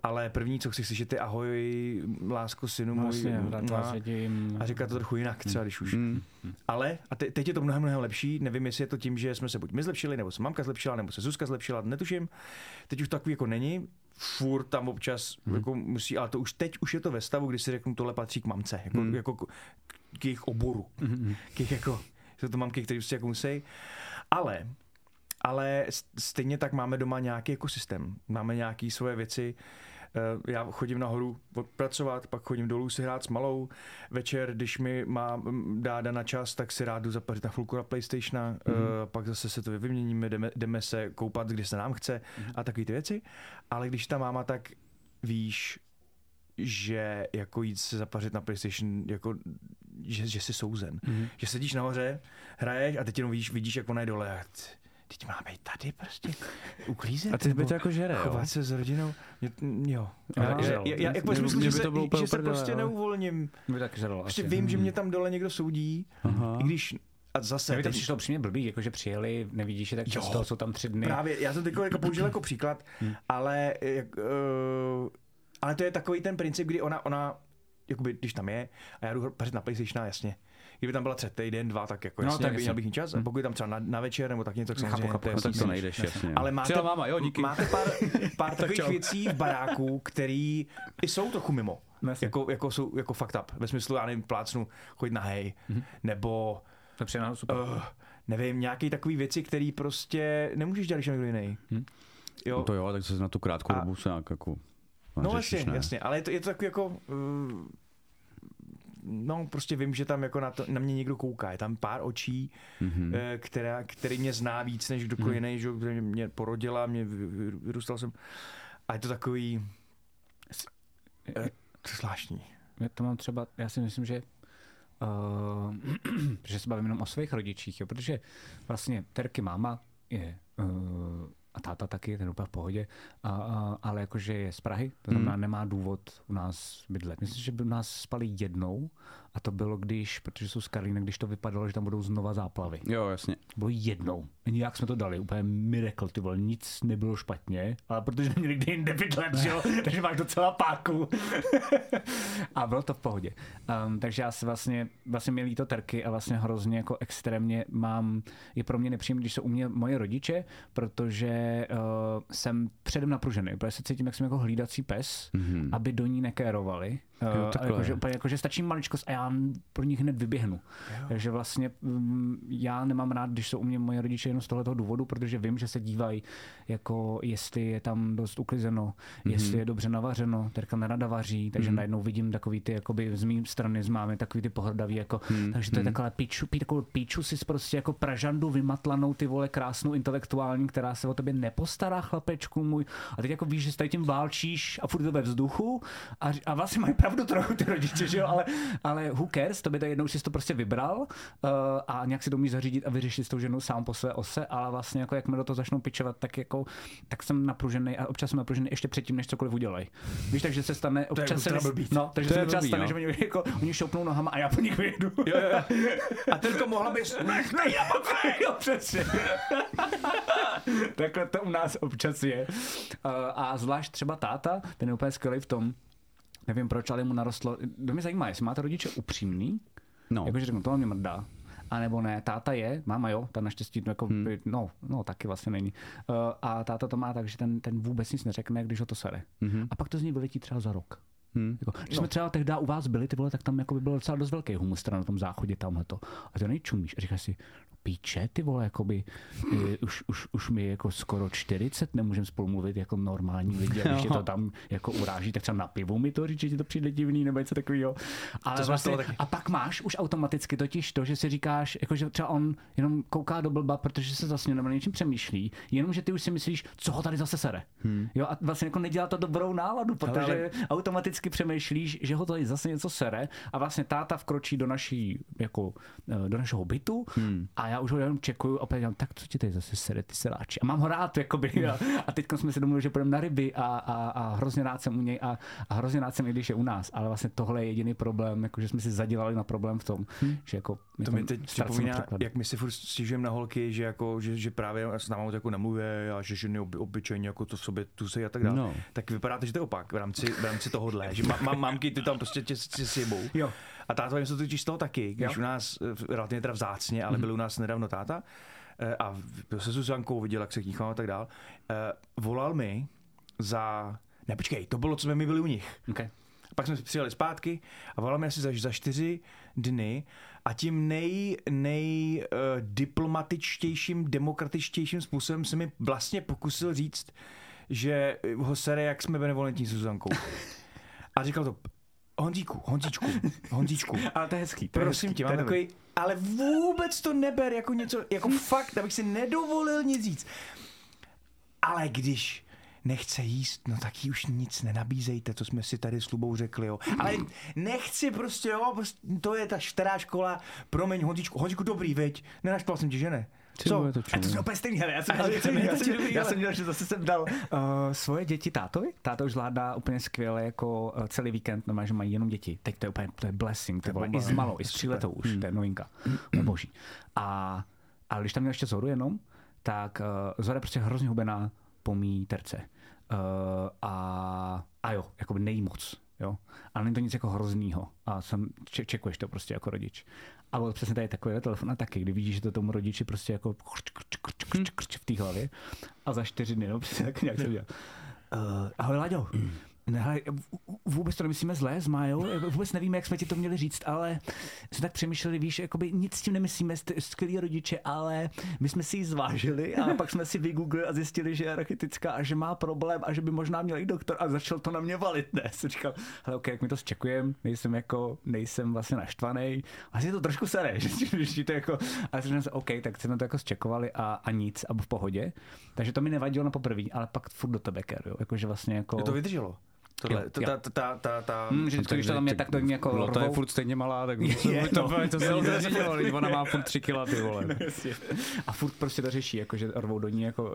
ale první, co chci slyšet, je ahoj, lásko synu No, můj, Vlastně, a, vidím. a říká to trochu jinak třeba, když už. Mm. Ale, a te, teď je to mnohem, mnohem lepší, nevím, jestli je to tím, že jsme se buď my zlepšili, nebo se mamka zlepšila, nebo se Zuzka zlepšila, netuším. Teď už takový jako není, furt tam občas hmm. jako musí, ale to už teď už je to ve stavu, kdy si řeknu, tohle patří k mamce, jako, hmm. jako k, k jejich oboru. Mhm. K jejich jako, jsou to mamky, které prostě jako musí. Ale, ale stejně tak máme doma nějaký ekosystém. Máme nějaké svoje věci, Eh, Já chodím nahoru odpracovat, pak chodím dolů si hrát s malou. Večer, když mi má mm, dá na čas, tak si rád jdu zapařit na chvilku na Playstationa, mm-hmm. pak zase se to vyměníme, jdeme, jdeme se koupat, když se nám chce mm-hmm. a takové ty věci. Ale když ta máma, tak víš, že jako jít se zapařit na PlayStation, jako, že, že jsi souzen. Mhm. Že sedíš nahoře, hraješ a teď jenom vidíš, vidíš jak ona je dole. Teď má být tady prostě, uklízet. A ty by to jako žere, jo? Chovat se s rodinou. Mě, jo. Já Já, já, žel. já, jako mě že, by se, to bylo úplně že se prostě jo. neuvolním. Mě taky žralo. Prostě asi. vím, že mě tam dole někdo soudí, Aha. i když a zase Mně by to teď- přišlo upřímně blbý, jakože přijeli, nevidíš je tak Jo. často, jsou tam tři dny. Právě, já jsem teď jako použil jako příklad, Hmm. ale, jak, uh, ale to je takový ten princip, kdy ona, ona jakoby, když tam je a já jdu pařit na PlayStation, jasně. Kdyby tam byla třeba týden, dva, tak jako No, jasně, tak no, jasně. měl bych mít čas. A pokud je tam třeba na, na večer nebo tak něco, tak Chápu, samozřejmě chápu, to je No, tak to nejdeš, jasně. Ale máte, Přijela máma, jo, díky. máte pár, pár takových věcí v baráku, který i jsou trochu mimo. No, jasně. Jako, jako, jsou jako fucked up. Ve smyslu, já nevím, plácnu, chodit na hej, Mhm. nebo je přijde super. uh, nevím, nějaký takový věci, který prostě nemůžeš dělat, když někdo jiný. Hm. Jo, No to jo, tak se na tu krátkou A- dobu se nějak jako no jasně, jasně, ale je to, je to takový jako... Uh, no, prostě vím, že tam jako na, to, na mě někdo kouká. Je tam pár očí, Mhm. eh, která, který mě zná víc než kdokoliv Mhm. jiný, že mě porodila, mě vy- vy- vyrůstal jsem. A je to takový, eh, to je zvláštní. Já to mám třeba, já si myslím, že uh, že se bavím jenom o svých rodičích, jo, protože vlastně Terky máma je uh, a táta taky, ten úplně v pohodě, a, a, ale jakože je z Prahy, to znamená, Mhm. nemá důvod u nás bydlet. Myslím, že by u nás spali jednou A to bylo, když, protože jsou z Karlína, když to vypadalo, že tam budou znova záplavy. Jo, jasně. Bylo jednou. Nějak jsme to dali, úplně miracle, ty vole, nic nebylo špatně, ale protože neměli kde jinde bydlet, že jo, takže máš docela páku. a bylo to v pohodě. Um, takže já si vlastně, vlastně mě líto terky a vlastně hrozně jako extrémně mám, je pro mě nepříjemné, když jsou u mě moje rodiče, protože uh, jsem předem napružený, protože se cítím, jak jsem jako hlídací pes, mm-hmm. aby do ní nekérovali. Jo, takhle. jakože, jakože stačí maličkost a já pro nich hned vyběhnu. Takže vlastně mm, já nemám rád, když jsou u mě moje rodiče jenom z tohoto důvodu, protože vím, že se dívají, jako jestli je tam dost uklizeno, mm-hmm. jestli je dobře navařeno, terka nerada vaří, takže mm-hmm. najednou vidím takový ty, jakoby z mé strany, z mámy, takový ty pohrdavý, jako, mm-hmm. takže to je takhle píču, pí, takovou píču si prostě jako pražandu vymatlanou, ty vole krásnou intelektuální, která se o tebe nepostará, chlapečku můj. A teď jako víš, že s tady tím válčíš a furt to ve vzduchu a, a vlastně mají pravdu trochu ty rodiče, že jo, ale, ale who cares, to by to jednou si to prostě vybral uh, a nějak si to umíš zařídit a vyřešit s tou ženou sám po své ose, ale vlastně jako jak mi do toho začnou pičovat, tak jako tak jsem napružený a občas jsem napružený ještě předtím, než cokoliv udělají. Víš, takže se stane, občas se, blbý. no, takže To se občas blbý, stane, no. že oni, jako, oni šoupnou nohama a já po nich vyjedu. Jo, jo, jo. A Terko, mohla bys... Nech mě, já jo, přesně. Takhle to u nás občas je. Uh, a zvlášť třeba táta, ten je úplně skvělý v tom, nevím proč, ale mu narostlo, to mě zajímá, jestli máte rodiče upřímný, No. jakože řeknu, to mě mrdá, a nebo ne, táta je, máma jo, ta naštěstí, no, jako, hmm. no, no, taky vlastně není. Uh, a táta to má tak, že ten, ten vůbec nic neřekne, když ho to sere. Mm-hmm. A pak to z něj vyletí třeba za rok. Hmm. Jako, když no. jsme třeba tehdy u vás byli, ty vole, tak tam jako by byl docela dost velký humus na tom záchodě tamhleto. A ty nejčumíš a říkáš si, píče, ty vole, jakoby, e, už, už, už mi je jako skoro 40, nemůžeme spolu mluvit jako normální lidi, a když je to tam jako uráží, tak třeba na pivu mi to říct, že ti to přijde divný nebo něco takového. Ale To vlastně, taky. a pak máš už automaticky totiž to, že si říkáš, jako, že třeba on jenom kouká do blba, protože se zase nebo něčím přemýšlí, jenom že ty už si myslíš, co ho tady zase sere. Hmm. Jo, a vlastně jako nedělá to dobrou náladu, protože ale- automaticky přemýšlíš, že ho tady zase něco sere a vlastně táta vkročí do naší, jako, eh, do našeho bytu hmm. a já už ho jenom čekuju a opět tak co ti tady zase sere, ty seráči. A mám ho rád, jakoby, a, a teď jsme si domluvili, že půjdeme na ryby a, a, a, hrozně rád jsem u něj a, a hrozně rád jsem, i když je u nás, ale vlastně tohle je jediný problém, jako, že jsme si zadělali na problém v tom, hmm. že jako To mi teď připomíná, jak my si furt stěžujeme na holky, že, jako, že, že právě s námi jako nemluví a že ženy oby, obyčejně jako to v sobě tu se a tak dále. No. Tak vypadá to, že to je opak v rámci, v rámci tohohle, že má, má, mamky ty tam prostě tě, tě sjebou. Jo. A táta jim se totiž z toho taky, když Jo. U nás, eh, relativně teda vzácně, ale byl u nás nedávno táta eh, a byl se Zuzankou, viděl, jak se k ní chovám a tak dál, eh, volal mi za, ne počkej, to bylo, co jsme my byli u nich. Okay. Pak jsme přijeli zpátky a voláme asi za, za čtyři dny a tím nej, nej uh, diplomatičtějším, demokratičtějším způsobem se mi vlastně pokusil říct, že ho sere, jak jsme benevolentní s Zuzankou. A říkal to, Honzíku, Honzíčku, Honzíčku, Ale to je hezký. To je prosím hezký, tě, mám takový, ale vůbec to neber jako něco, jako fakt, abych si nedovolil nic říct. Ale když nechce jíst, no tak jí už nic nenabízejte, co jsme si tady s Lubou řekli, jo. Ale nechci prostě, jo, prostě, to je ta stará škola, promiň, Honzíčku, Honzíčku, dobrý, veď, nenaštval jsem tě, že ne? Co? A to je úplně stejný, hele, já jsem, Ale je jsem, já jsem, já jsem dělal, že zase jsem dal uh, svoje děti tátovi. Táta už zvládá úplně skvěle jako uh, celý víkend, normálně, že mají jenom děti. Teď to je úplně, to je blessing, to je vole, i s no. malou, i s tříletou už, to je novinka. Je boží. A, a když tam měl ještě Zoru jenom, tak uh, Zora je prostě hrozně hubená po mý terce. Uh, a, a jo, jakoby nejí moc. Jo? Ale není to nic jako hroznýho. A jsem, če- čekuješ to prostě jako rodič. A byl přesně tady takový telefon a taky, kdy vidíš, že to tomu rodiči prostě jako krč, krč, krč, krč, krč v té hlavě. A za čtyři dny, no přesně tak nějak jsem dělal. Uh, ahoj Láďo, ne, v- vůbec to nemyslíme zlé s Májou, vůbec nevíme, jak jsme ti to měli říct, ale jsme tak přemýšleli, víš, jakoby nic s tím nemyslíme, jste skvělí rodiče, ale my jsme si ji zvážili a pak jsme si vygooglili a zjistili, že je rachitická a že má problém a že by možná měl jít doktor a začal to na mě valit, ne? Jsem říkal, hele, ok, jak mi to zčekujem, nejsem jako, nejsem vlastně naštvaný, asi to trošku sere, že, že, to jako, a jsem se, ok, tak jsme to jako zčekovali a, a nic, a v pohodě, takže to mi nevadilo na poprvé, ale pak furt do tebe keru, jakože vlastně jako... Je to vydrželo. Tohle, Jo, ta, ta, ta, ta, ta, ta, Hm, že vždycky, když to tam je, tak to jim jako no, to je furt stejně malá, tak Je, je, to, no. to se nezměnilo, když ona má furt tři kila, ty vole. A furt prostě to řeší, jako že rvou do ní jako uh,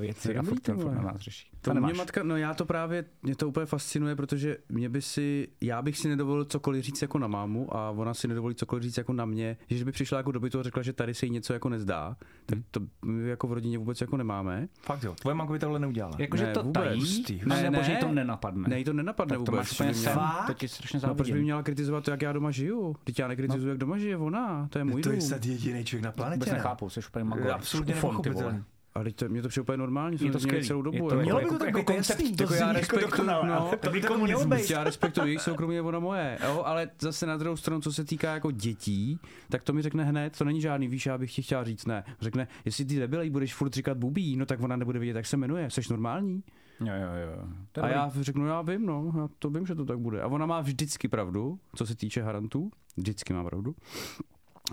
věci To a furt, ty furt na nás řeší. To mě nemáš. matka, no já to právě, mě to úplně fascinuje, protože mě by si, já bych si nedovolil cokoliv říct jako na mámu a ona si nedovolí cokoliv říct jako na mě, že by přišla jako do bytu a řekla, že tady se jí něco jako nezdá, tak to my jako v rodině vůbec jako nemáme. Fakt jo, tvoje mamka by tohle neudělala. Jakože Ne, to vůbec. tají, ne, hustý. nebo že jí to Ne, nenapadne. To nenapadne tak to vůbec. máš měla- to ti strašně No proč by měla kritizovat to, jak já doma žiju? Teď já nekritizuju, jak doma žije ona, to je můj to je dům. snad jediný člověk na planetě. Vůbec ne? nechápu, jsi úplně Je magor. absolutně nepochopitelný. Ale teď to, mě to přijde úplně normální, Je to skvělý. celou dobu. Je to, jako- Mělo by jako, to tak jako je koncept, to já jako respektuju, no, to by jako to komunismus. být. Já respektuji jejich soukromí, je ona moje. Jo, ale zase na druhou stranu, co se týká jako dětí, tak to mi řekne hned, to není žádný, víš, já bych ti chtěla říct, ne. Řekne, jestli ty debilej budeš furt říkat bubí, no tak ona nebude vědět, jak se jmenuje, jsi normální. Jo, jo, jo. A dobrý. já řeknu, já vím, no, já to vím, že to tak bude. A ona má vždycky pravdu, co se týče harantů, vždycky má pravdu.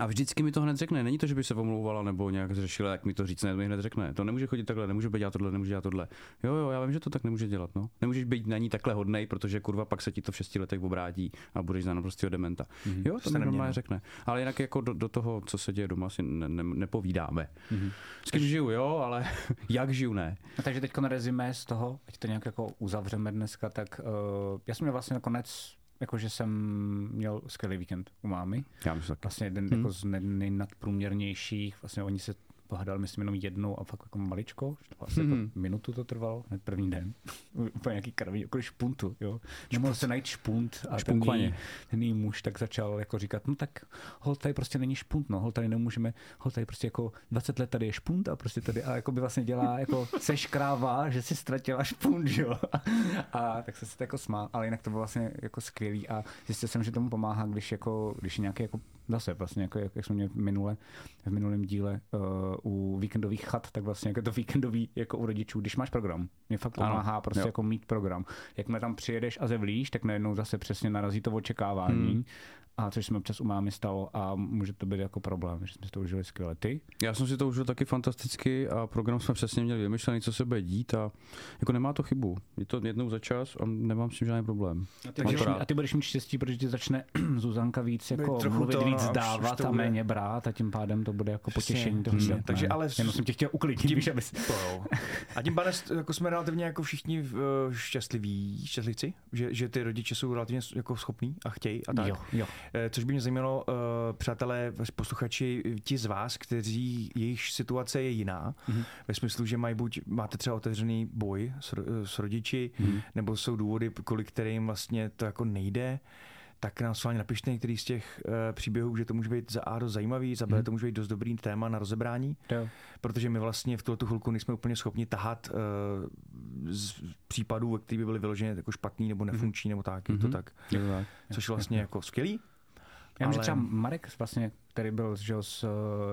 A vždycky mi to hned řekne. Není to, že by se omlouvala nebo nějak řešila, jak mi to říct, ne, mi hned řekne. To nemůže chodit takhle, nemůže být dělat tohle, nemůže dělat tohle. Jo, jo, já vím, že to tak nemůže dělat. No. Nemůžeš být na ní takhle hodnej, protože kurva pak se ti to v šesti letech obrátí a budeš za naprostého dementa. Mm-hmm. Jo, to mi normálně no. řekne. Ale jinak jako do, do, toho, co se děje doma, si ne, ne, nepovídáme. Mm-hmm. S kým žiju, jo, ale jak žiju, ne. No, takže teď na rezime z toho, ať to nějak jako uzavřeme dneska, tak uh, já jsem měl vlastně nakonec, jakože jsem měl skvělý víkend u mámy. Já myslím. Vlastně jeden Hmm. jako z nej- nejnadprůměrnějších, vlastně oni se pohádali, myslím, jenom jednou a fakt jako maličko, vlastně Mhm. jako minutu to trvalo, hned první den. Úplně nějaký krví, jako špuntu, jo. Nemohl se najít špunt a ten Špunkvaně. její, ten její muž tak začal jako říkat, no tak hol tady prostě není špunt, no, hol tady nemůžeme, hol tady prostě jako 20 let tady je špunt a prostě tady a jako by vlastně dělá jako seš kráva, že si ztratila špunt, jo. A tak se to jako smál, ale jinak to bylo vlastně jako skvělý a zjistil jsem, že tomu pomáhá, když jako, když je nějaký jako zase vlastně jako, jak, jak jsme měli minule, v minulém díle uh, u víkendových chat, tak vlastně jako to víkendový jako u rodičů, když máš program, mě fakt Ano, pomáhá prostě jo. jako mít program. Jakmile tam přijedeš a zevlíš, tak najednou zase přesně narazí to očekávání. Hmm. A což se mi občas u mámy stalo a může to být jako problém, že jsme si to užili skvěle. Ty? Já jsem si to užil taky fantasticky a program jsme přesně měli vymyšlený, co se bude dít a jako nemá to chybu. Je to jednou za čas a nemám s tím žádný problém. A ty, budeš, a ty budeš mít štěstí, protože ti začne Zuzanka víc jako trochu mluvit, to, víc no, dávat a bude. méně brát a tím pádem to bude jako potěšení toho Hmm. Takže ale Jenom jsem tě chtěl uklidnit, tím- víš, abys... To. A tím pádem jako jsme relativně jako všichni uh, šťastliví, šťastlivci, že, že ty rodiče jsou relativně jako schopní a chtějí a tak. Jo, jo. Eh, Což by mě zajímalo, uh, přátelé, posluchači, ti z vás, kteří jejich situace je jiná, Mhm. mm-hmm. ve smyslu, že mají buď máte třeba otevřený boj s, s rodiči, Mhm. mm-hmm. nebo jsou důvody, kvůli kterým vlastně to jako nejde, tak nám sválně napište některý z těch uh, příběhů, že to může být za A dost zajímavý, za B Mhm. to může být dost dobrý téma na rozebrání, Jo. protože my vlastně v tuto chvilku nejsme úplně schopni tahat uh, z případů, ve kterých by byly vyloženě jako špatný nebo nefunkční nebo tak, je to Mhm. tak. Je to tak. Což je vlastně jako skvělý. Já že Ale- třeba Marek, vlastně, který byl že, z,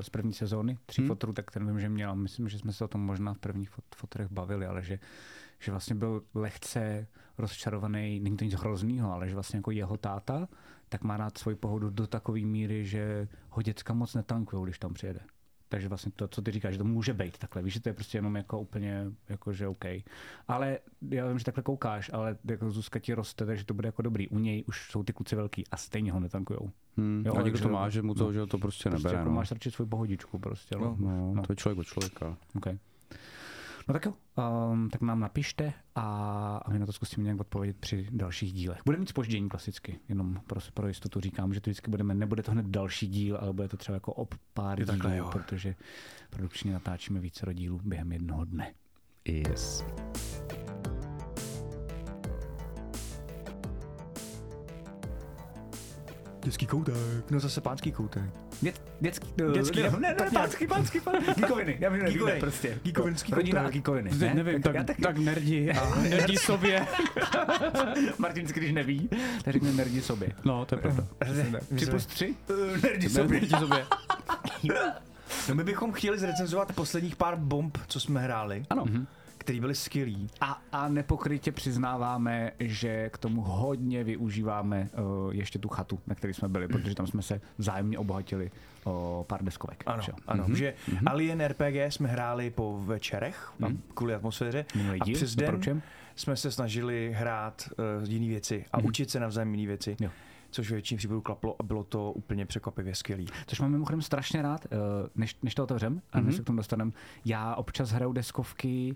z první sezóny, tří Hmm. fotrů, tak ten vím, že měl, myslím, že jsme se o tom možná v prvních fot, fotrech bavili, ale že, že vlastně byl lehce rozčarovaný, není to nic hroznýho, ale že vlastně jako jeho táta, tak má rád svoji pohodu do takové míry, že ho děcka moc netankujou, když tam přijede. Takže vlastně to, co ty říkáš, že to může být takhle, víš, že to je prostě jenom jako úplně, jako že OK. Ale já vím, že takhle koukáš, ale jako Zuzka ti roste, takže to bude jako dobrý. U něj už jsou ty kluci velký a stejně ho netankujou. Hmm. Jo, a někdo to má, že mu to, no. že to prostě Prostě nebere. jako no. máš radši svou pohodičku prostě. No, no, no. to je člověk od člověka. Okay. No tak jo, um, tak nám napište a, a my na to zkusíme nějak odpovědět při dalších dílech. Bude mít spoždění klasicky, jenom pro, pro jistotu říkám, že to vždycky budeme, nebude to hned další díl, ale bude to třeba jako ob pár Je dílů, takhle, jo. protože produkčně natáčíme více dílů během jednoho dne. Yes. Dětský koutek. No zase pánský koutek. Dět, dětský, Dětský, ne, no, ne, ne, pánský, pánský, pánský, geekoviny, já vím, Geekoviny. nevím, prostě. Geekovinský Rodina koutek. Teď ne? nevím, tak, já tak, tak nerdi a nerdi sobě. Martin, když neví, tak řekne nerdi sobě. No, to je pravda. Tři plus tři? Nerdi Nerdi sobě. No my bychom chtěli zrecenzovat posledních pár bomb, co jsme hráli, Ano. Který byly skvělý. A, a nepokrytě přiznáváme, že k tomu hodně využíváme uh, ještě tu chatu, na které jsme byli, protože tam jsme se vzájemně obohatili o pár deskovek. Ano, že ano, mm-hmm. že mm-hmm. Alien RPG jsme hráli po večerech, mm-hmm. kvůli atmosféře. Minulý a díl, přes den, doporučujem. jsme se snažili hrát uh, jiné věci a Mhm. učit se navzájem jiné věci. Jo. Což ve většině případů klaplo a bylo to úplně překvapivě skvělý. Což mám mimochodem strašně rád, eh, než, než to otevřem a než se k tomu dostaneme. Já občas hraju deskovky,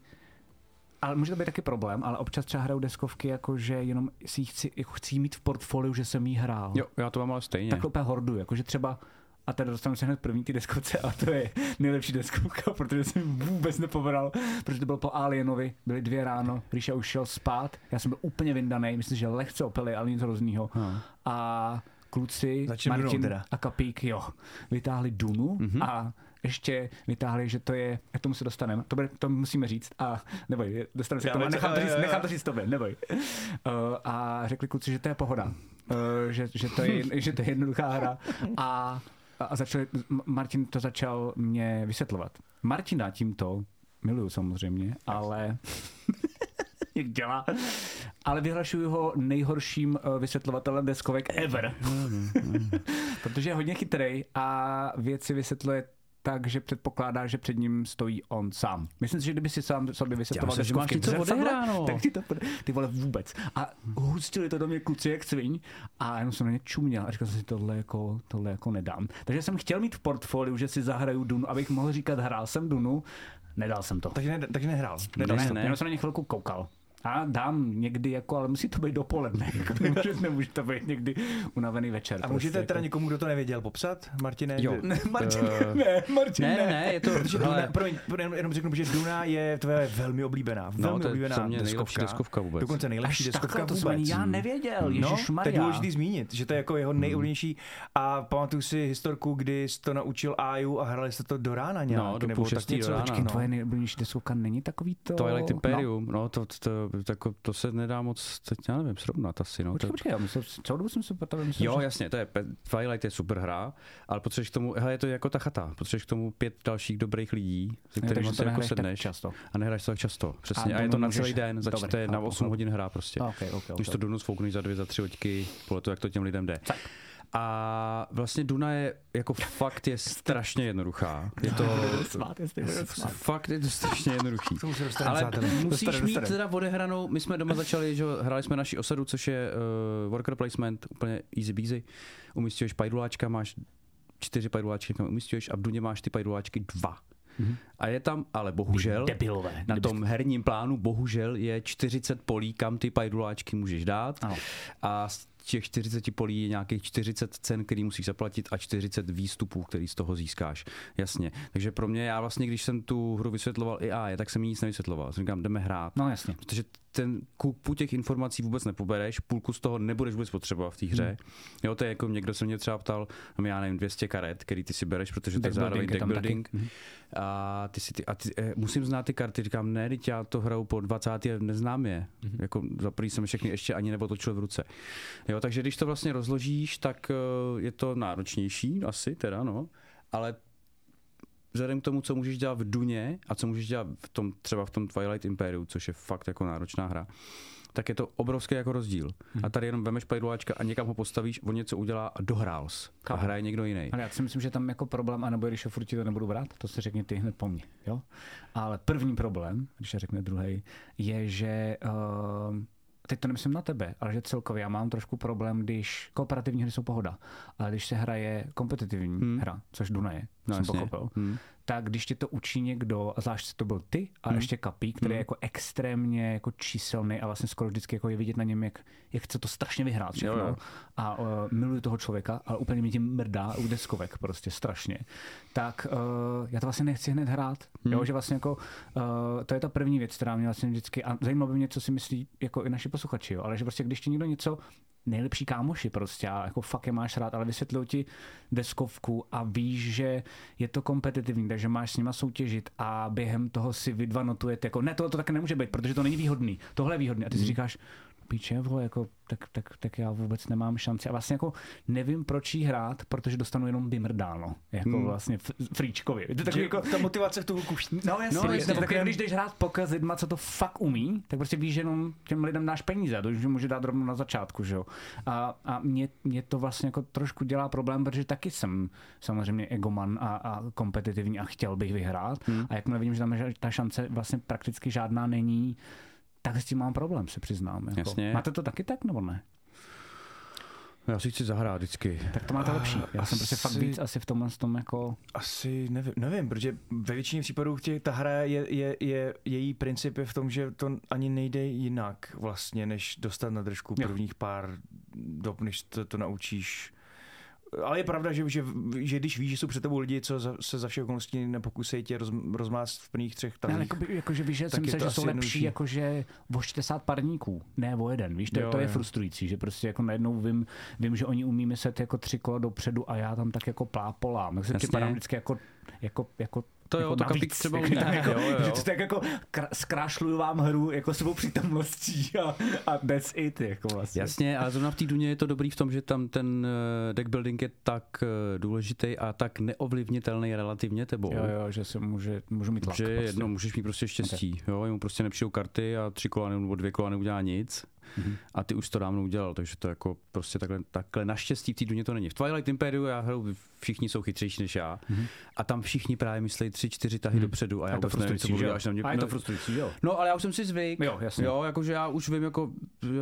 ale může to být taky problém, ale občas třeba hraju deskovky, jakože jenom si ji chci, jako chci mít v portfoliu, že jsem jí hrál. Jo, já to mám ale stejně. Takhle úplně hordu, jakože třeba a tady dostanu se hned první ty deskovce a to je nejlepší deskovka, protože jsem ji vůbec nepovedal, protože to bylo po Alienovi, byly dvě ráno, Ríša už šel spát, já jsem byl úplně vyndaný, myslím, že lehce opily, ale nic hroznýho. No. A kluci, Začali Martin a Kapík, jo, vytáhli Dunu Mhm. a ještě vytáhli, že to je, k tomu se dostaneme, to, bude, to musíme říct, a neboj, dostaneme se k tomu, nechám to, říct, nechám to říct tobě, neboj. Uh, a řekli kluci, že to je pohoda, uh, že, že, to je, že to je jednoduchá hra a, a začali, M- Martin to začal mě vysvětlovat. Martina tímto miluju samozřejmě, ale jak dělá. Ale vyhlašuju ho nejhorším eh, vysvětlovatelem deskovek ever. Protože je hodně chytrý a věci vysvětluje tak, že předpokládá, že před ním stojí on sám. Myslím si, že kdyby si sám sobě vysvětloval deskovky něco odehráno. tak ti to ty vole vůbec. A hustili to do mě kluci jak sviň a jenom jsem na ně čuměl a říkal jsem si, tohle jako, tohle jako nedám. Takže jsem chtěl mít v portfoliu, že si zahraju Dunu, abych mohl říkat, hrál jsem Dunu, nedal jsem to. Takže, ne, takže nehrál. Nedal Ne, jsi ne, to. ne. Jenom jsem na ně chvilku koukal. A dám někdy, jako, ale musí to být dopoledne. Jako, nemůže, nemůže to být někdy unavený večer. A můžete prostě, teda jako. někomu, kdo to nevěděl, popsat? Martine? Jo. Ne, Martin, Eh, ne, Martin, Ne, ne, ne, je to, Protože Duna, hele, promiň, jenom, jenom řeknu, že Duna je tvoje velmi oblíbená. Velmi no, to je oblíbená mě nejlepší deskovka. deskovka vůbec. Dokonce nejlepší Až deskovka takhle, to vůbec. jsem ani já nevěděl, No, to je důležité zmínit, že to je jako jeho nejoblíbenější. A pamatuju si historku, kdy jsi to naučil Aju a hrali jste to do rána nějak. No, do nebo půl tak něco. do rána, Počkej, no. Tvoje nejoblíbenější deskovka není takový to... Twilight Imperium, no, no to, to, to, to, to, se nedá moc, teď já nevím, srovnat asi. No, to, počkej, počkej, já myslel, celou dobu jsem se potom myslel, Jo, že... jasně, to je, Twilight je super hra, ale potřebuješ k tomu, hele, je to jako ta chata, potřebuješ k tomu pět dalších dobrých lidí, se kterými to jako tak sedneš často. a nehraješ to tak často, přesně. A A, je to na můžeš- celý den, za, Dobrý, to je na chápu, 8 chápu. hodin hra prostě. A, okay, okay, Když to Dunu sfoukneš za dvě, za tři hoďky, podle toho, jak to těm lidem jde. Tak. A vlastně Duna je jako fakt je strašně jednoduchá. Je to, Smát, fakt je to strašně jednoduchý. Ale musíš mít teda odehranou, my jsme doma začali, že jo, hráli jsme naši osadu, což je uh, worker placement, úplně easy beasy. Umístuješ pajduláčka, máš čtyři pajduláčky, kam umístuješ a v Duně máš ty pajduláčky dva. Mhm. A je tam, ale bohužel, Debilové. na tom herním plánu bohužel je 40 polí, kam ty pajduláčky můžeš dát. Ano. A těch 40 polí je nějakých 40 cen, který musíš zaplatit a 40 výstupů, který z toho získáš. Jasně. Takže pro mě, já vlastně, když jsem tu hru vysvětloval i já, tak jsem jí nic nevysvětloval. Jsem říkám, jdeme hrát. No jasně. Protože ten kupu těch informací vůbec nepobereš, půlku z toho nebudeš vůbec potřebovat v té hře. Hmm. Jo, to je jako někdo se mě třeba ptal, mám já nevím, 200 karet, který ty si bereš, protože to je zároveň deck building. taky. A ty si ty, a ty, eh, musím znát ty karty, říkám, ne, teď já to hraju po 20. a neznám je. Mhm. Jako za prvý jsem všechny ještě ani nepotočil v ruce. Jo, takže když to vlastně rozložíš, tak eh, je to náročnější, asi teda, no, ale vzhledem k tomu, co můžeš dělat v Duně a co můžeš dělat v tom, třeba v tom Twilight Imperiu, což je fakt jako náročná hra, tak je to obrovský jako rozdíl. A tady jenom vemeš pajduláčka a někam ho postavíš, on něco udělá a dohrál jsi. A hraje někdo jiný. Ale já si myslím, že tam jako problém, anebo když ho furt to nebudu brát, to si řekni ty hned po mně. Jo? Ale první problém, když se řekne druhý, je, že uh, teď to nemyslím na tebe, ale že celkově já mám trošku problém, když kooperativní hry jsou pohoda, ale když se hraje kompetitivní Hmm. hra, což Duna je, No, jsem jasně. pochopil, Hmm. Tak když ti to učí někdo, a zvlášť to byl ty, a Hmm. ještě Kapí, který je Hmm. jako extrémně jako číselný a vlastně skoro vždycky jako je vidět na něm, jak, jak chce to strašně vyhrát všechno. Jo, jo. A uh, miluju toho člověka, ale úplně mi tím mrdá u deskovek prostě strašně. Tak uh, já to vlastně nechci hned hrát. Hmm. Jo, že vlastně jako uh, to je ta první věc, která mě vlastně vždycky, a zajímalo by mě, co si myslí jako i naši posluchači, jo, ale že prostě když ti někdo něco nejlepší kámoši prostě a jako fakt je máš rád, ale vysvětlují ti deskovku a víš, že je to kompetitivní, takže máš s nima soutěžit a během toho si vy dva notujete, jako ne, tohle to také nemůže být, protože to není výhodný, tohle je výhodný a ty si říkáš, píče, vole, jako, tak, tak, tak, já vůbec nemám šanci. A vlastně jako nevím, proč jí hrát, protože dostanu jenom vymrdáno. Jako Hmm. vlastně fríčkově. Je to takový jako, ta motivace v tu hluku No jasně, No, jasně, tak když jdeš hrát poker s lidma, co to fakt umí, tak prostě víš, že jenom těm lidem dáš peníze, to že může dát rovnou na začátku, že jo. A, a mě, mě, to vlastně jako trošku dělá problém, protože taky jsem samozřejmě egoman a, a kompetitivní a chtěl bych vyhrát. Hmm. A jakmile vidím, že tam že ta šance vlastně prakticky žádná není, tak s tím mám problém, se přiznám. Jako. Jasně. Máte to taky tak, nebo ne? Já si chci zahrát vždycky. Tak to máte lepší. Já jsem prostě fakt asi- víc asi v tomhle s tom jako... Asi nevím, nevím, protože ve většině případů tě, ta hra je, je, je, její princip je v tom, že to ani nejde jinak vlastně, než dostat na držku Jo. prvních pár dob, než to, to naučíš. Ale je pravda, že, že, že když víš, že jsou před tebou lidi, co za, se za všech okolností nepokusí tě roz, rozmást v prvních třech tahích. ale jako, jakože víš, že jsem myslel, že jsou lepší jakože o 40 parníků, ne o jeden, víš, to, Jo, to je jo. frustrující, že prostě jako najednou vím, vím, že oni umí myslet jako tři kola dopředu a já tam tak jako plápolám, tak se připadám vždycky jako, jako, jako To jo, jako to navíc, kapík třeba jako, umí. tam jako, Jo, jo, jo. že to tak jako kr- zkrášluju vám hru jako svou přítomností a, a that's it, jako vlastně. Jasně, ale zrovna v té Duně je to dobrý v tom, že tam ten eh, deck building je tak eh, důležitý a tak neovlivnitelný relativně tebou. Jo, jo, že se může, můžu mít tlak. že prostě. jedno, můžeš mít prostě štěstí. Okay. Jo, jemu prostě nepřijou karty a tři kola nebo dvě kola neudělá nic. Mhm. A ty už to dávno udělal, takže to jako prostě takhle, takhle naštěstí v té Duně to není. V Twilight Imperiu já hraju, všichni jsou chytřejší než já. A tam všichni právě myslí tři, čtyři tahy dopředu a já. A to nevím, co budu až na mě. A je to frustrující, jo. No, ale já už jsem si zvyk. Jo, jasně. Jo, jakože já už vím, jako,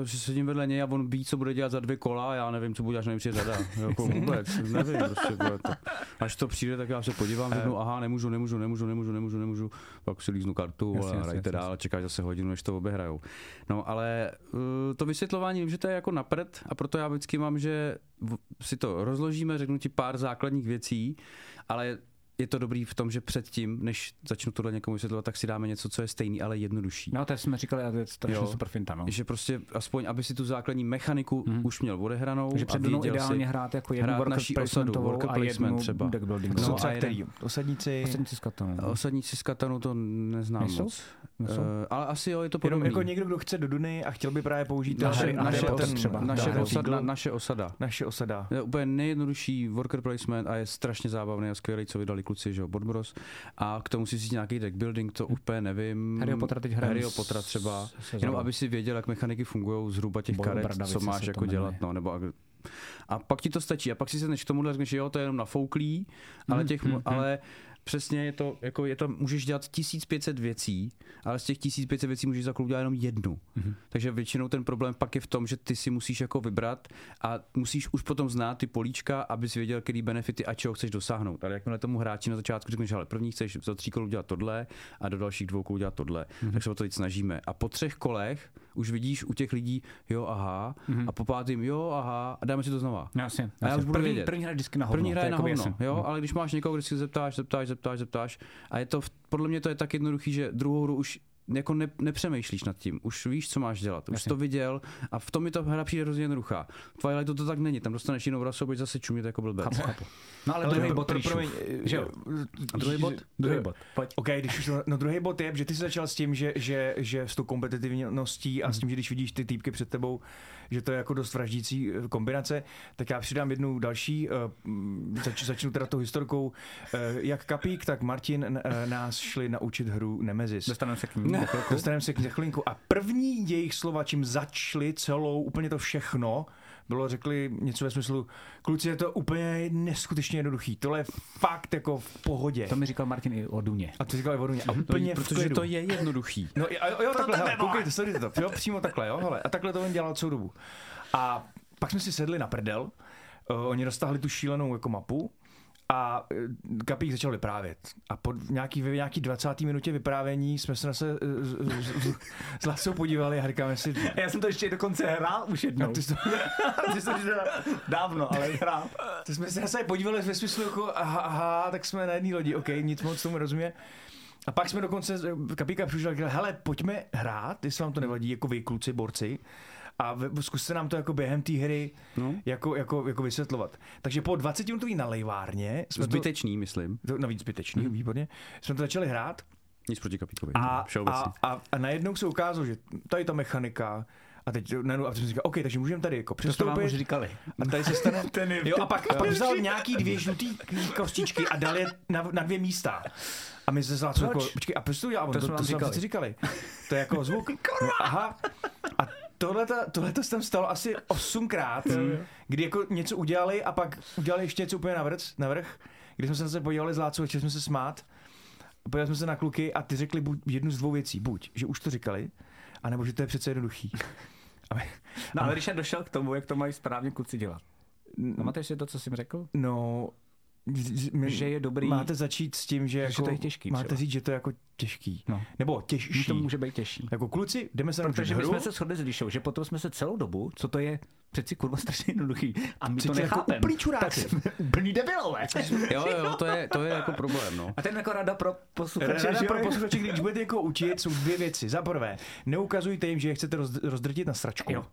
že sedím vedle něj a on ví, co bude dělat za dvě kola a já nevím, co bude, až na něj přijde řada. Jako vůbec, nevím, prostě bude to. Až to přijde, tak já se podívám, řeknu, aha, nemůžu, nemůžu, nemůžu, nemůžu, nemůžu, nemůžu, pak si líznu kartu a hrajte dál, čekáš zase hodinu, než to obehrajou. No, ale uh, to vysvětlování, vím, že to je jako napřed a proto já vždycky mám, že si to rozložíme, řeknu ti pár základních věcí, ale je to dobrý v tom, že předtím, než začnu tohle někomu vysvětlovat, tak si dáme něco, co je stejný, ale jednodušší. No, to jsme říkali, a to je strašně Jo. super finta, no. Že prostě aspoň, aby si tu základní mechaniku mm. už měl odehranou. A před ideálně si, hrát jako jednu hrát worker naší osadu, worker a placement jednu třeba. deck building. No jsou a třeba který? Osadníci? Posledníci s katanou. no. Osadníci z Katanu to neznám Nejsou? moc. Nejsou? Uh, ale asi jo, je to Jenom podobný. jako někdo, kdo chce do Duny a chtěl by právě použít naše třeba. naše, Harry osada, naše osada. naše osada. Je úplně nejjednodušší worker placement a je strašně zábavný a skvělý, co vydali kluci, že jo, Bodbros. A k tomu si si nějaký deck building, to úplně nevím. Harryho Pottera teď hrajeme Harryho s- Pottera třeba. se Jenom aby si věděl, jak mechaniky fungují zhruba těch Boj o karet, bradavice co máš se jako dělat. No, nebo a pak ti to stačí. A pak si sedneš k tomu, řekneš, jo, to je jenom nafouklý, ale, Mhm, těch, mhm, ale přesně je to, jako je to, můžeš dělat 1500 věcí, ale z těch 1500 věcí můžeš za klub dělat jenom jednu. Mhm. Takže většinou ten problém pak je v tom, že ty si musíš jako vybrat a musíš už potom znát ty políčka, abys věděl, který benefity a čeho chceš dosáhnout. Ale jakmile tomu hráči na začátku řekneš, ale první chceš za tří kolů dělat tohle a do dalších dvou kolů dělat tohle, Mhm. mm-hmm. tak se o to teď snažíme. A po třech kolech už vidíš u těch lidí, jo, aha, mm-hmm. a po pátým, jo, aha, a dáme si to znova. Jasně, A já jasně. už budu první, vědět. první hraje vždycky na hovno. První to je na jakoby hovno, jasně. jo, ale když máš někoho, když si zeptáš, zeptáš, zeptáš, zeptáš a je to, podle mě to je tak jednoduchý, že druhou hru už jako ne, nepřemýšlíš nad tím, už víš, co máš dělat, už Jasně. to viděl a v tom mi ta hra přijde hrozně jednoduchá. V Twilightu to tak není, tam dostaneš jinou rasu a budeš zase čumět jako blbec. Chápu, chápu. No ale Ale druhý pro- bod pro- Ríšu. promiň, Že jo? A druhý bod? Druhý bod. Pojď. OK, když už to, no druhý bod je, že ty jsi začal s tím, že, že, že s tou kompetitivností a s tím, že když vidíš ty týpky před tebou, že to je jako dost vraždící eh, kombinace, tak já přidám jednu další, eh, zač, začnu teda tou historkou. Eh, Jak Kapík, tak Martin nás šli naučit hru Nemesis. Dostaneme se k ní. Dostaneme se k za chvilinku. A první jejich slova, čím začali celou, úplně to všechno, bylo, řekli něco ve smyslu, kluci, je to úplně neskutečně jednoduchý. Tohle je fakt jako v pohodě. To mi říkal Martin i o Duně. A ty říkal Voduně. A úplně v Protože klidu. to je jednoduchý. No jo, jo, jo takhle, hele, koukejte, sledujte to. Jo, přímo takhle, jo, hele. A takhle to on dělal celou dobu. A pak jsme si sedli na prdel, uh, oni roztáhli tu šílenou jako mapu a Kapík začal vyprávět. A po nějaký, ve nějaký 20. minutě vyprávění jsme se na se s- s Lacou podívali a říkáme si, Já jsem to ještě dokonce hrál už jednou. ty jsi to, Ty jsi to dávno, ale hrál. to jsme se na sebe podívali ve smyslu jako aha, aha, tak jsme na jedné lodi, OK, nic moc tomu rozumíme. A pak jsme dokonce, Kapíka přišel a říkal, hele, pojďme hrát, jestli vám to nevadí, jako vy kluci, borci, a zkuste nám to jako během té hry No. jako, jako, jako vysvětlovat. Takže po 20 minutový nalejvárně jsme Zbytečný, myslím. to, to navíc zbytečný, výborně, jsme to začali hrát Nic proti kapíkovi. a, a, a, a najednou se ukázalo, že tady ta mechanika, a teď najednou, a jsem říkal, OK, takže můžeme tady jako To jste vám už přistoupit. říkali. A tady se stane... Ten je- jo, a pak, a pak vzal nějaký dvě žlutý kostičky a dal je na, na dvě místa. A my se zláceli jako, počkej, a proč to To To, jsme to, to jsme vám říkali. říkali. To je jako zvuk. Aha. A tohle to se tam stalo asi osmkrát, kdy jako něco udělali a pak udělali ještě něco úplně navrh, navrh kdy jsme se zase podívali z Lácou, začali jsme se smát. Podívali jsme se na kluky a ty řekli buď jednu z dvou věcí. Buď, že už to říkali, anebo že to je přece jednoduchý. A my- No ale když já došel k tomu, jak to mají správně kluci dělat. Pamatuješ si to, co jsem řekl? No, Že je dobrý- Máte začít s tím, že, Že jako, to je těžký Máte třeba. říct, že to je jako těžký. No. Nebo těžší. To může být těžší. Jako kluci, jdeme se Protože my hru. jsme se shodli s Líšou, že potom jsme se celou dobu, co to je přeci kurva strašně jednoduchý. A my to Přeci jako nechápeme. úplný čuráci. tak jsme úplný debilové. Jo, jo, to je, to je jako problém, no. A ten jako rada pro posluchače, Rada pro posluchače, když budete někoho učit, jsou dvě věci. Za prvé, neukazujte jim, že je chcete roz, rozdrtit na sračku Jo.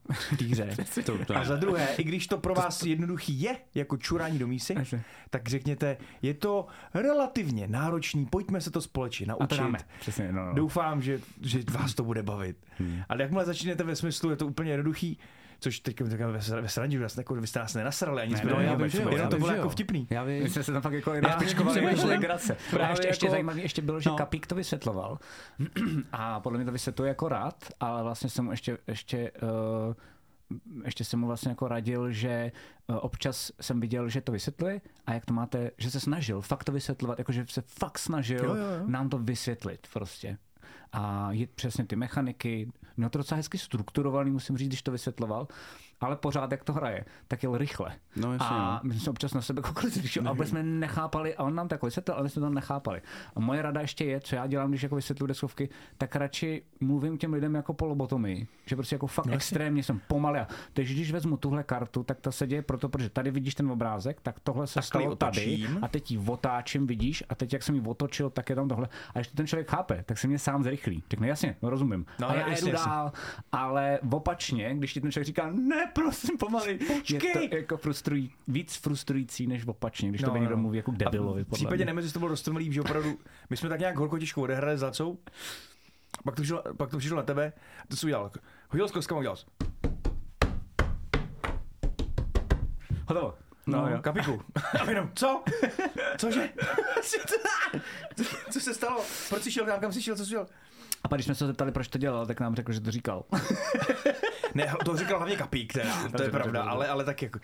hře. To, to A za druhé, i když to pro vás jednoduchý je, jako čurání do mísy, tak řekněte, je to relativně náročný, pojďme se to společně naučit. Přesně, no, no. Doufám, že, že vás to bude bavit. Hmm. Ale jakmile začnete ve smyslu, je to úplně jednoduchý, což teď říkáme ve, ve srandu, že jako, vy jste nás nenasrali, ani Ne, jsme ne, já vím, že jo, to bylo jako vtipný. Já vím. My jsme se tam fakt jako Já našpičkovali přemýšlím. na legrace. A Právě ještě, ještě jako- zajímavý ještě bylo, že No. Kapík to vysvětloval. A podle mě to vysvětluje jako rád, ale vlastně jsem mu ještě, ještě uh, ještě jsem mu vlastně jako radil, že eh, občas jsem viděl, že to vysvětluje a jak to máte, že se snažil fakt to vysvětlovat, jakože se fakt snažil Jo, jo, jo. nám to vysvětlit prostě. A je přesně ty mechaniky, no to docela hezky strukturovaný, musím říct, když to vysvětloval, ale pořád, jak to hraje, tak jel rychle. No, jasně, a no. my jsme se občas na sebe koukali, když a vůbec jsme nechápali, a on nám to jako vysvětlil, ale my jsme to nechápali. A moje rada ještě je, co já dělám, když jako vysvětluji deskovky, tak radši mluvím těm lidem jako po lobotomii, že prostě jako fakt no, extrémně jsem pomalý. Takže když vezmu tuhle kartu, tak ta se děje proto, protože tady vidíš ten obrázek, tak tohle se ji stalo tady a teď ji otáčím, vidíš, a teď jak jsem ji otočil, tak je tam tohle. A když to ten člověk chápe, tak se mě sám zrychlí. Řekne, jasně, no rozumím. No, No, a já jasně, jasně. dál, ale opačně, když ti ten člověk říká, ne, prosím, pomalej, je to jako frustrují, víc frustrující než opačně, když to No, no, někdo no. mluví jako debilovi. V případě mě. Nemesis to bylo že opravdu, my jsme tak nějak horko těžko odehráli s Lacou, pak to, přišlo, pak to přišlo na tebe, a to jsi udělal. Hodil jsi kostkama, udělal jsi. Hotovo. No, No, jo. kapiku. A jenom, co? Cože? co se stalo? Proč jsi šel tam, kam jsi šel, co jsi šel? A pak když jsme se zeptali, proč to dělal, tak nám řekl, že to říkal. Ne, to říkal hlavně kapík, teda, to je Dobře, pravda, dobře, ale, ale tak jako,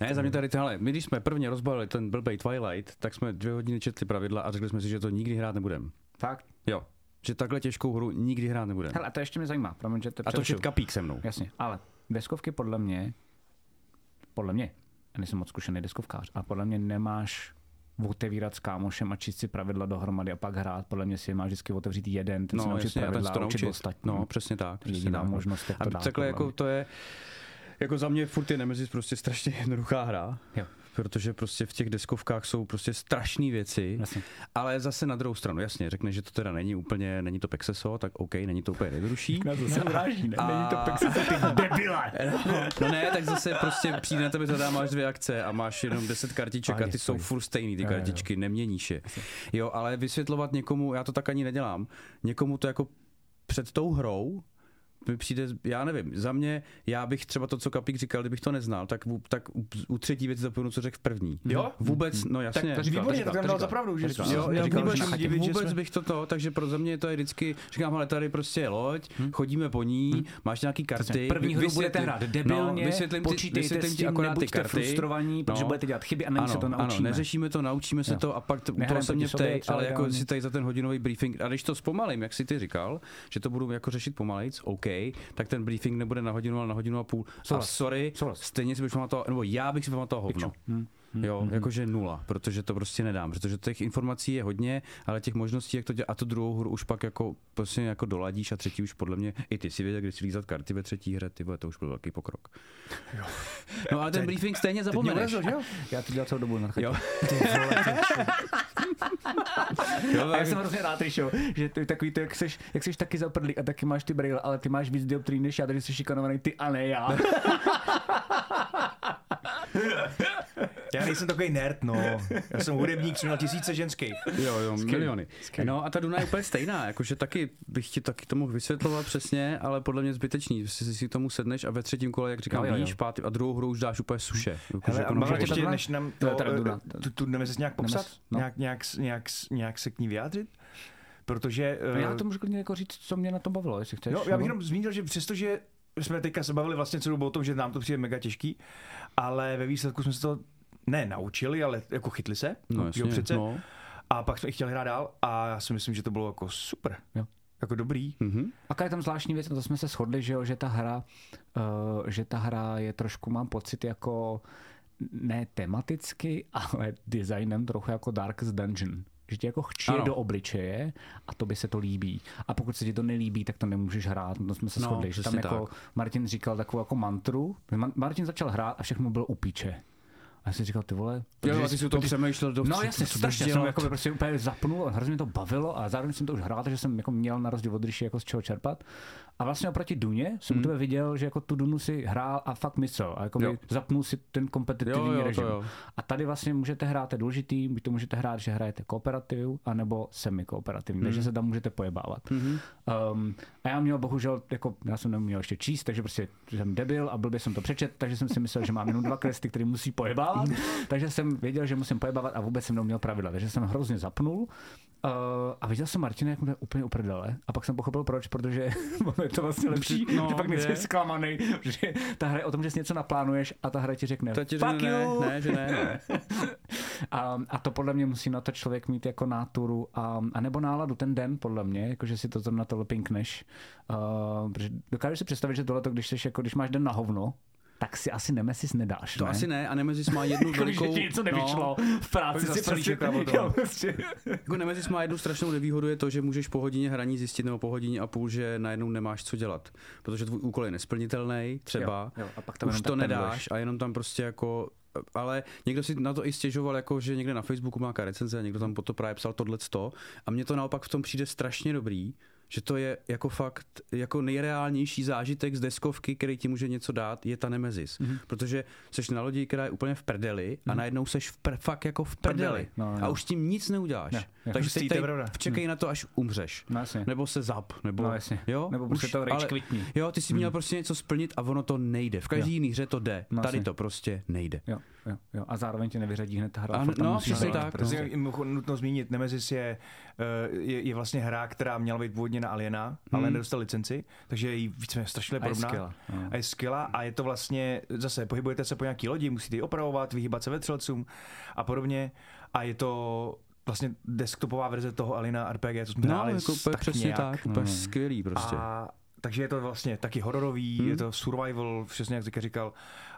Ne, za mě tady tohle. My když jsme prvně rozbalili ten blbej Twilight, tak jsme dvě hodiny četli pravidla a řekli jsme si, že to nikdy hrát nebudeme. Fakt? Jo. Že takhle těžkou hru nikdy hrát nebudeme. Hele, a to ještě mě zajímá, promiň, že to A to čet kapík se mnou. Jasně, ale deskovky podle mě, podle mě, já nejsem moc zkušený deskovkář, a podle mě nemáš otevírat s kámošem a číst si pravidla dohromady a pak hrát. Podle mě si je máš vždycky otevřít jeden, ten No, naučit jasně, a pravidla a učit naučit. ostatní. No, přesně tak. Přesně Jediná tak. možnost, jak A to dát, takhle podle jako mě. to je, jako za mě furt je Nemesis prostě strašně jednoduchá hra. Jo. Protože prostě v těch deskovkách jsou prostě strašné věci, Jasně. ale zase na druhou stranu, jasně, řekne, že to teda není úplně, není to Pexeso, tak OK, není to úplně nejjednodušší. Na to se uráží, ne? Není to A- Pexeso, ty debile! No ne, tak zase prostě přijde na tebe zadá, máš dvě akce a máš jenom 10 kartiček a Pohodě, ty jsou furt stejný, ty kartičky, neměníš je. Jo, ale vysvětlovat někomu, já to tak ani nedělám, někomu to jako před tou hrou mi přijde, já nevím, za mě, já bych třeba to, co Kapík říkal, kdybych to neznal, tak, v, tak u, u třetí věci zapomenu, co řekl v první. Jo? Vůbec, no jasně. to říkal, výborně, to tak dal to za pravdu, že říkal. Jo, já říkal, vůbec, divit, vůbec jsme- bych to to, takže pro mě to je vždycky, říkám, ale tady prostě je loď, chodíme po ní, máš nějaký karty. První hru vysvětlím- budete hrát debilně, no, vysvětlím ti, počítejte vysvětlím s ti tím, akorát ty karty. frustrovaní, protože budete dělat chyby a není ano, se to Ano, naučíme. neřešíme to, naučíme se to a pak to, se mě ptej, ale jako ideálně. si tady za ten hodinový briefing, a když to zpomalím, jak si ty říkal, že to budu jako řešit pomalejc, OK, tak ten briefing nebude na hodinu, ale na hodinu a půl. A Souhlas. sorry, Souhlas. stejně si bych pamatoval, nebo já bych si pamatoval hovno. Hm, hm, Jo, hm, jakože nula, protože to prostě nedám, protože těch informací je hodně, ale těch možností, jak to dělat, a tu druhou hru už pak jako, prostě jako doladíš a třetí už podle mě, i ty si věděl, kdy si lízat karty ve třetí hře, ty vole, to už byl velký pokrok. No ale ten briefing stejně zapomeneš. ulezl, že jo? Já to dělal celou dobu na. Jo. Jo, a já jsem hrozně rád, Ríšo, že ty takový to, jak seš, jak seš taky zaprdlý a taky máš ty brýle, ale ty máš víc dioptrií než já, takže jsi šikanovaný ty a ne já. Já nejsem takový nerd, no. Já jsem hudebník, jsem měl tisíce ženských. Jo, jo, miliony. skvělý. No a ta Duna je úplně stejná, jakože taky bych ti taky to mohl vysvětlovat přesně, ale podle mě zbytečný, si si k tomu sedneš a ve třetím kole, jak říkám, víš, pátý a druhou hru už dáš úplně suše. Hele, jako a no, máme že- ještě, než nám No, to, teda Duna. eh, tu, tu Nemesis nějak popsat? No. Nějak, nějak, nějak, nějak se k ní vyjádřit? Protože... No eh, já to můžu klidně jako říct, co mě na to bavilo, jestli chceš. Jo, já bych nebo- jenom zmínil, že přestože jsme teďka se bavili vlastně celou dobu o tom, že nám to přijde mega těžký, ale ve výsledku jsme se to ne naučili, ale jako chytli se. No jo, jasně, přece. no. A pak jsme i chtěli hrát dál a já si myslím, že to bylo jako super. Jo. jako dobrý. Mhm. A je tam zvláštní věc, na to jsme se shodli, že, jo, že ta hra, uh, že ta hra je trošku, mám pocit, jako ne tematicky, ale designem trochu jako Darkest Dungeon. Že ti jako chčije Ano. do obličeje a to by se to líbí. A pokud se ti to nelíbí, tak to nemůžeš hrát. To jsme se No, shodli. Že tam jako tak. Martin říkal takovou jako mantru. Ma- Martin začal hrát a všechno bylo u píče. A já si říkal, ty vole, Jo, a ty jsi o tom přemýšlel do No jasně, strašně jsem jako prostě úplně zapnul, a hrozně mě to bavilo a zároveň jsem to už hrál, takže jsem jako měl na rozdíl od jako z čeho čerpat. A vlastně oproti Duně jsem Hmm. u tebe viděl, že jako tu Dunu si hrál a fakt myslel a jako Jo. zapnul si ten kompetitivní Jo, jo, to režim. jo. A tady vlastně můžete hrát, to je důležitý, buď to můžete hrát, že hrajete kooperativu, anebo semi-kooperativní, Hmm. takže se tam můžete pojebávat. Um, a já měl bohužel, jako já jsem neměl ještě číst, takže prostě jsem debil a blbě jsem to přečet, takže jsem si myslel, že mám jenom dva questy, které musí pojebávat, takže jsem věděl, že musím pojebávat a vůbec jsem neuměl pravidla, takže jsem hrozně zapnul uh, a viděl jsem Martina, jak mu to úplně uprdele a pak jsem pochopil proč, protože je to vlastně lepší, No, že pak nejsi zklamaný, že ta hra je o tom, že si něco naplánuješ a ta hra ti řekne, To ti fuck ne, you, ne, že ne. ne. a, a to podle mě musí na to člověk mít jako náturu a, a nebo náladu ten den, podle mě, jako že si to zrovna tohle pinkneš. Uh, protože dokážeš si představit, že tohle, když, seš, jako, když máš den na hovno, tak si asi Nemesis nedáš, To ne? asi ne, a Nemesis má jednu Jako, když velikou... něco nevyšlo v práci, Pak si prostě, jo, prostě, Jako Nemesis má jednu strašnou nevýhodu, je to, že můžeš po hodině hraní zjistit nebo po hodině a půl, že najednou nemáš co dělat. Protože tvůj úkol je nesplnitelný, třeba. Jo, jo, a pak tam už to nedáš pendluješ. a jenom tam prostě jako ale někdo si na to i stěžoval, jako že někde na Facebooku má nějaká recenze a někdo tam po to právě psal tohle a mně to naopak v tom přijde strašně dobrý, že to je jako fakt jako nejreálnější zážitek z deskovky, který ti může něco dát, je ta Nemezis. Mhm. Mm-hmm. Protože seš na lodi, která je úplně v prdeli a najednou seš v pr- fakt jako v prdeli. No, a no. už s tím nic neuděláš. Ne, ne. Takže Hustý, teď tady pravda. čekej na to, až umřeš. No jasně. Nebo se zap, nebo, No jasně. jo? Nebo prostě to rage quitni. Jo, ty jsi měl prostě něco splnit a ono to nejde. V každý Jo. jiný hře to jde. No Tady jasně. to prostě nejde. Jo, jo, jo. A zároveň tě nevyřadí hned ta hra. A no, přesně tak, prostě. Nutno zmínit, Nemesis je, eh, je, je vlastně hra, která měla být původně na Aliena, ale Hmm. nedostal licenci, takže je jí více strašně A je podobná. skvělá, no. A je skvělá a je to vlastně, zase pohybujete se po nějaký lodi, musíte ji opravovat, vyhýbat se vetřelcům a podobně. A je to vlastně desktopová verze toho Alina RPG, co jsme No, hráli jako tak přesně nějak. tak, úplně Mm. skvělý prostě. A takže je to vlastně taky hororový, Hmm. je to survival, přesně jak Zika říkal.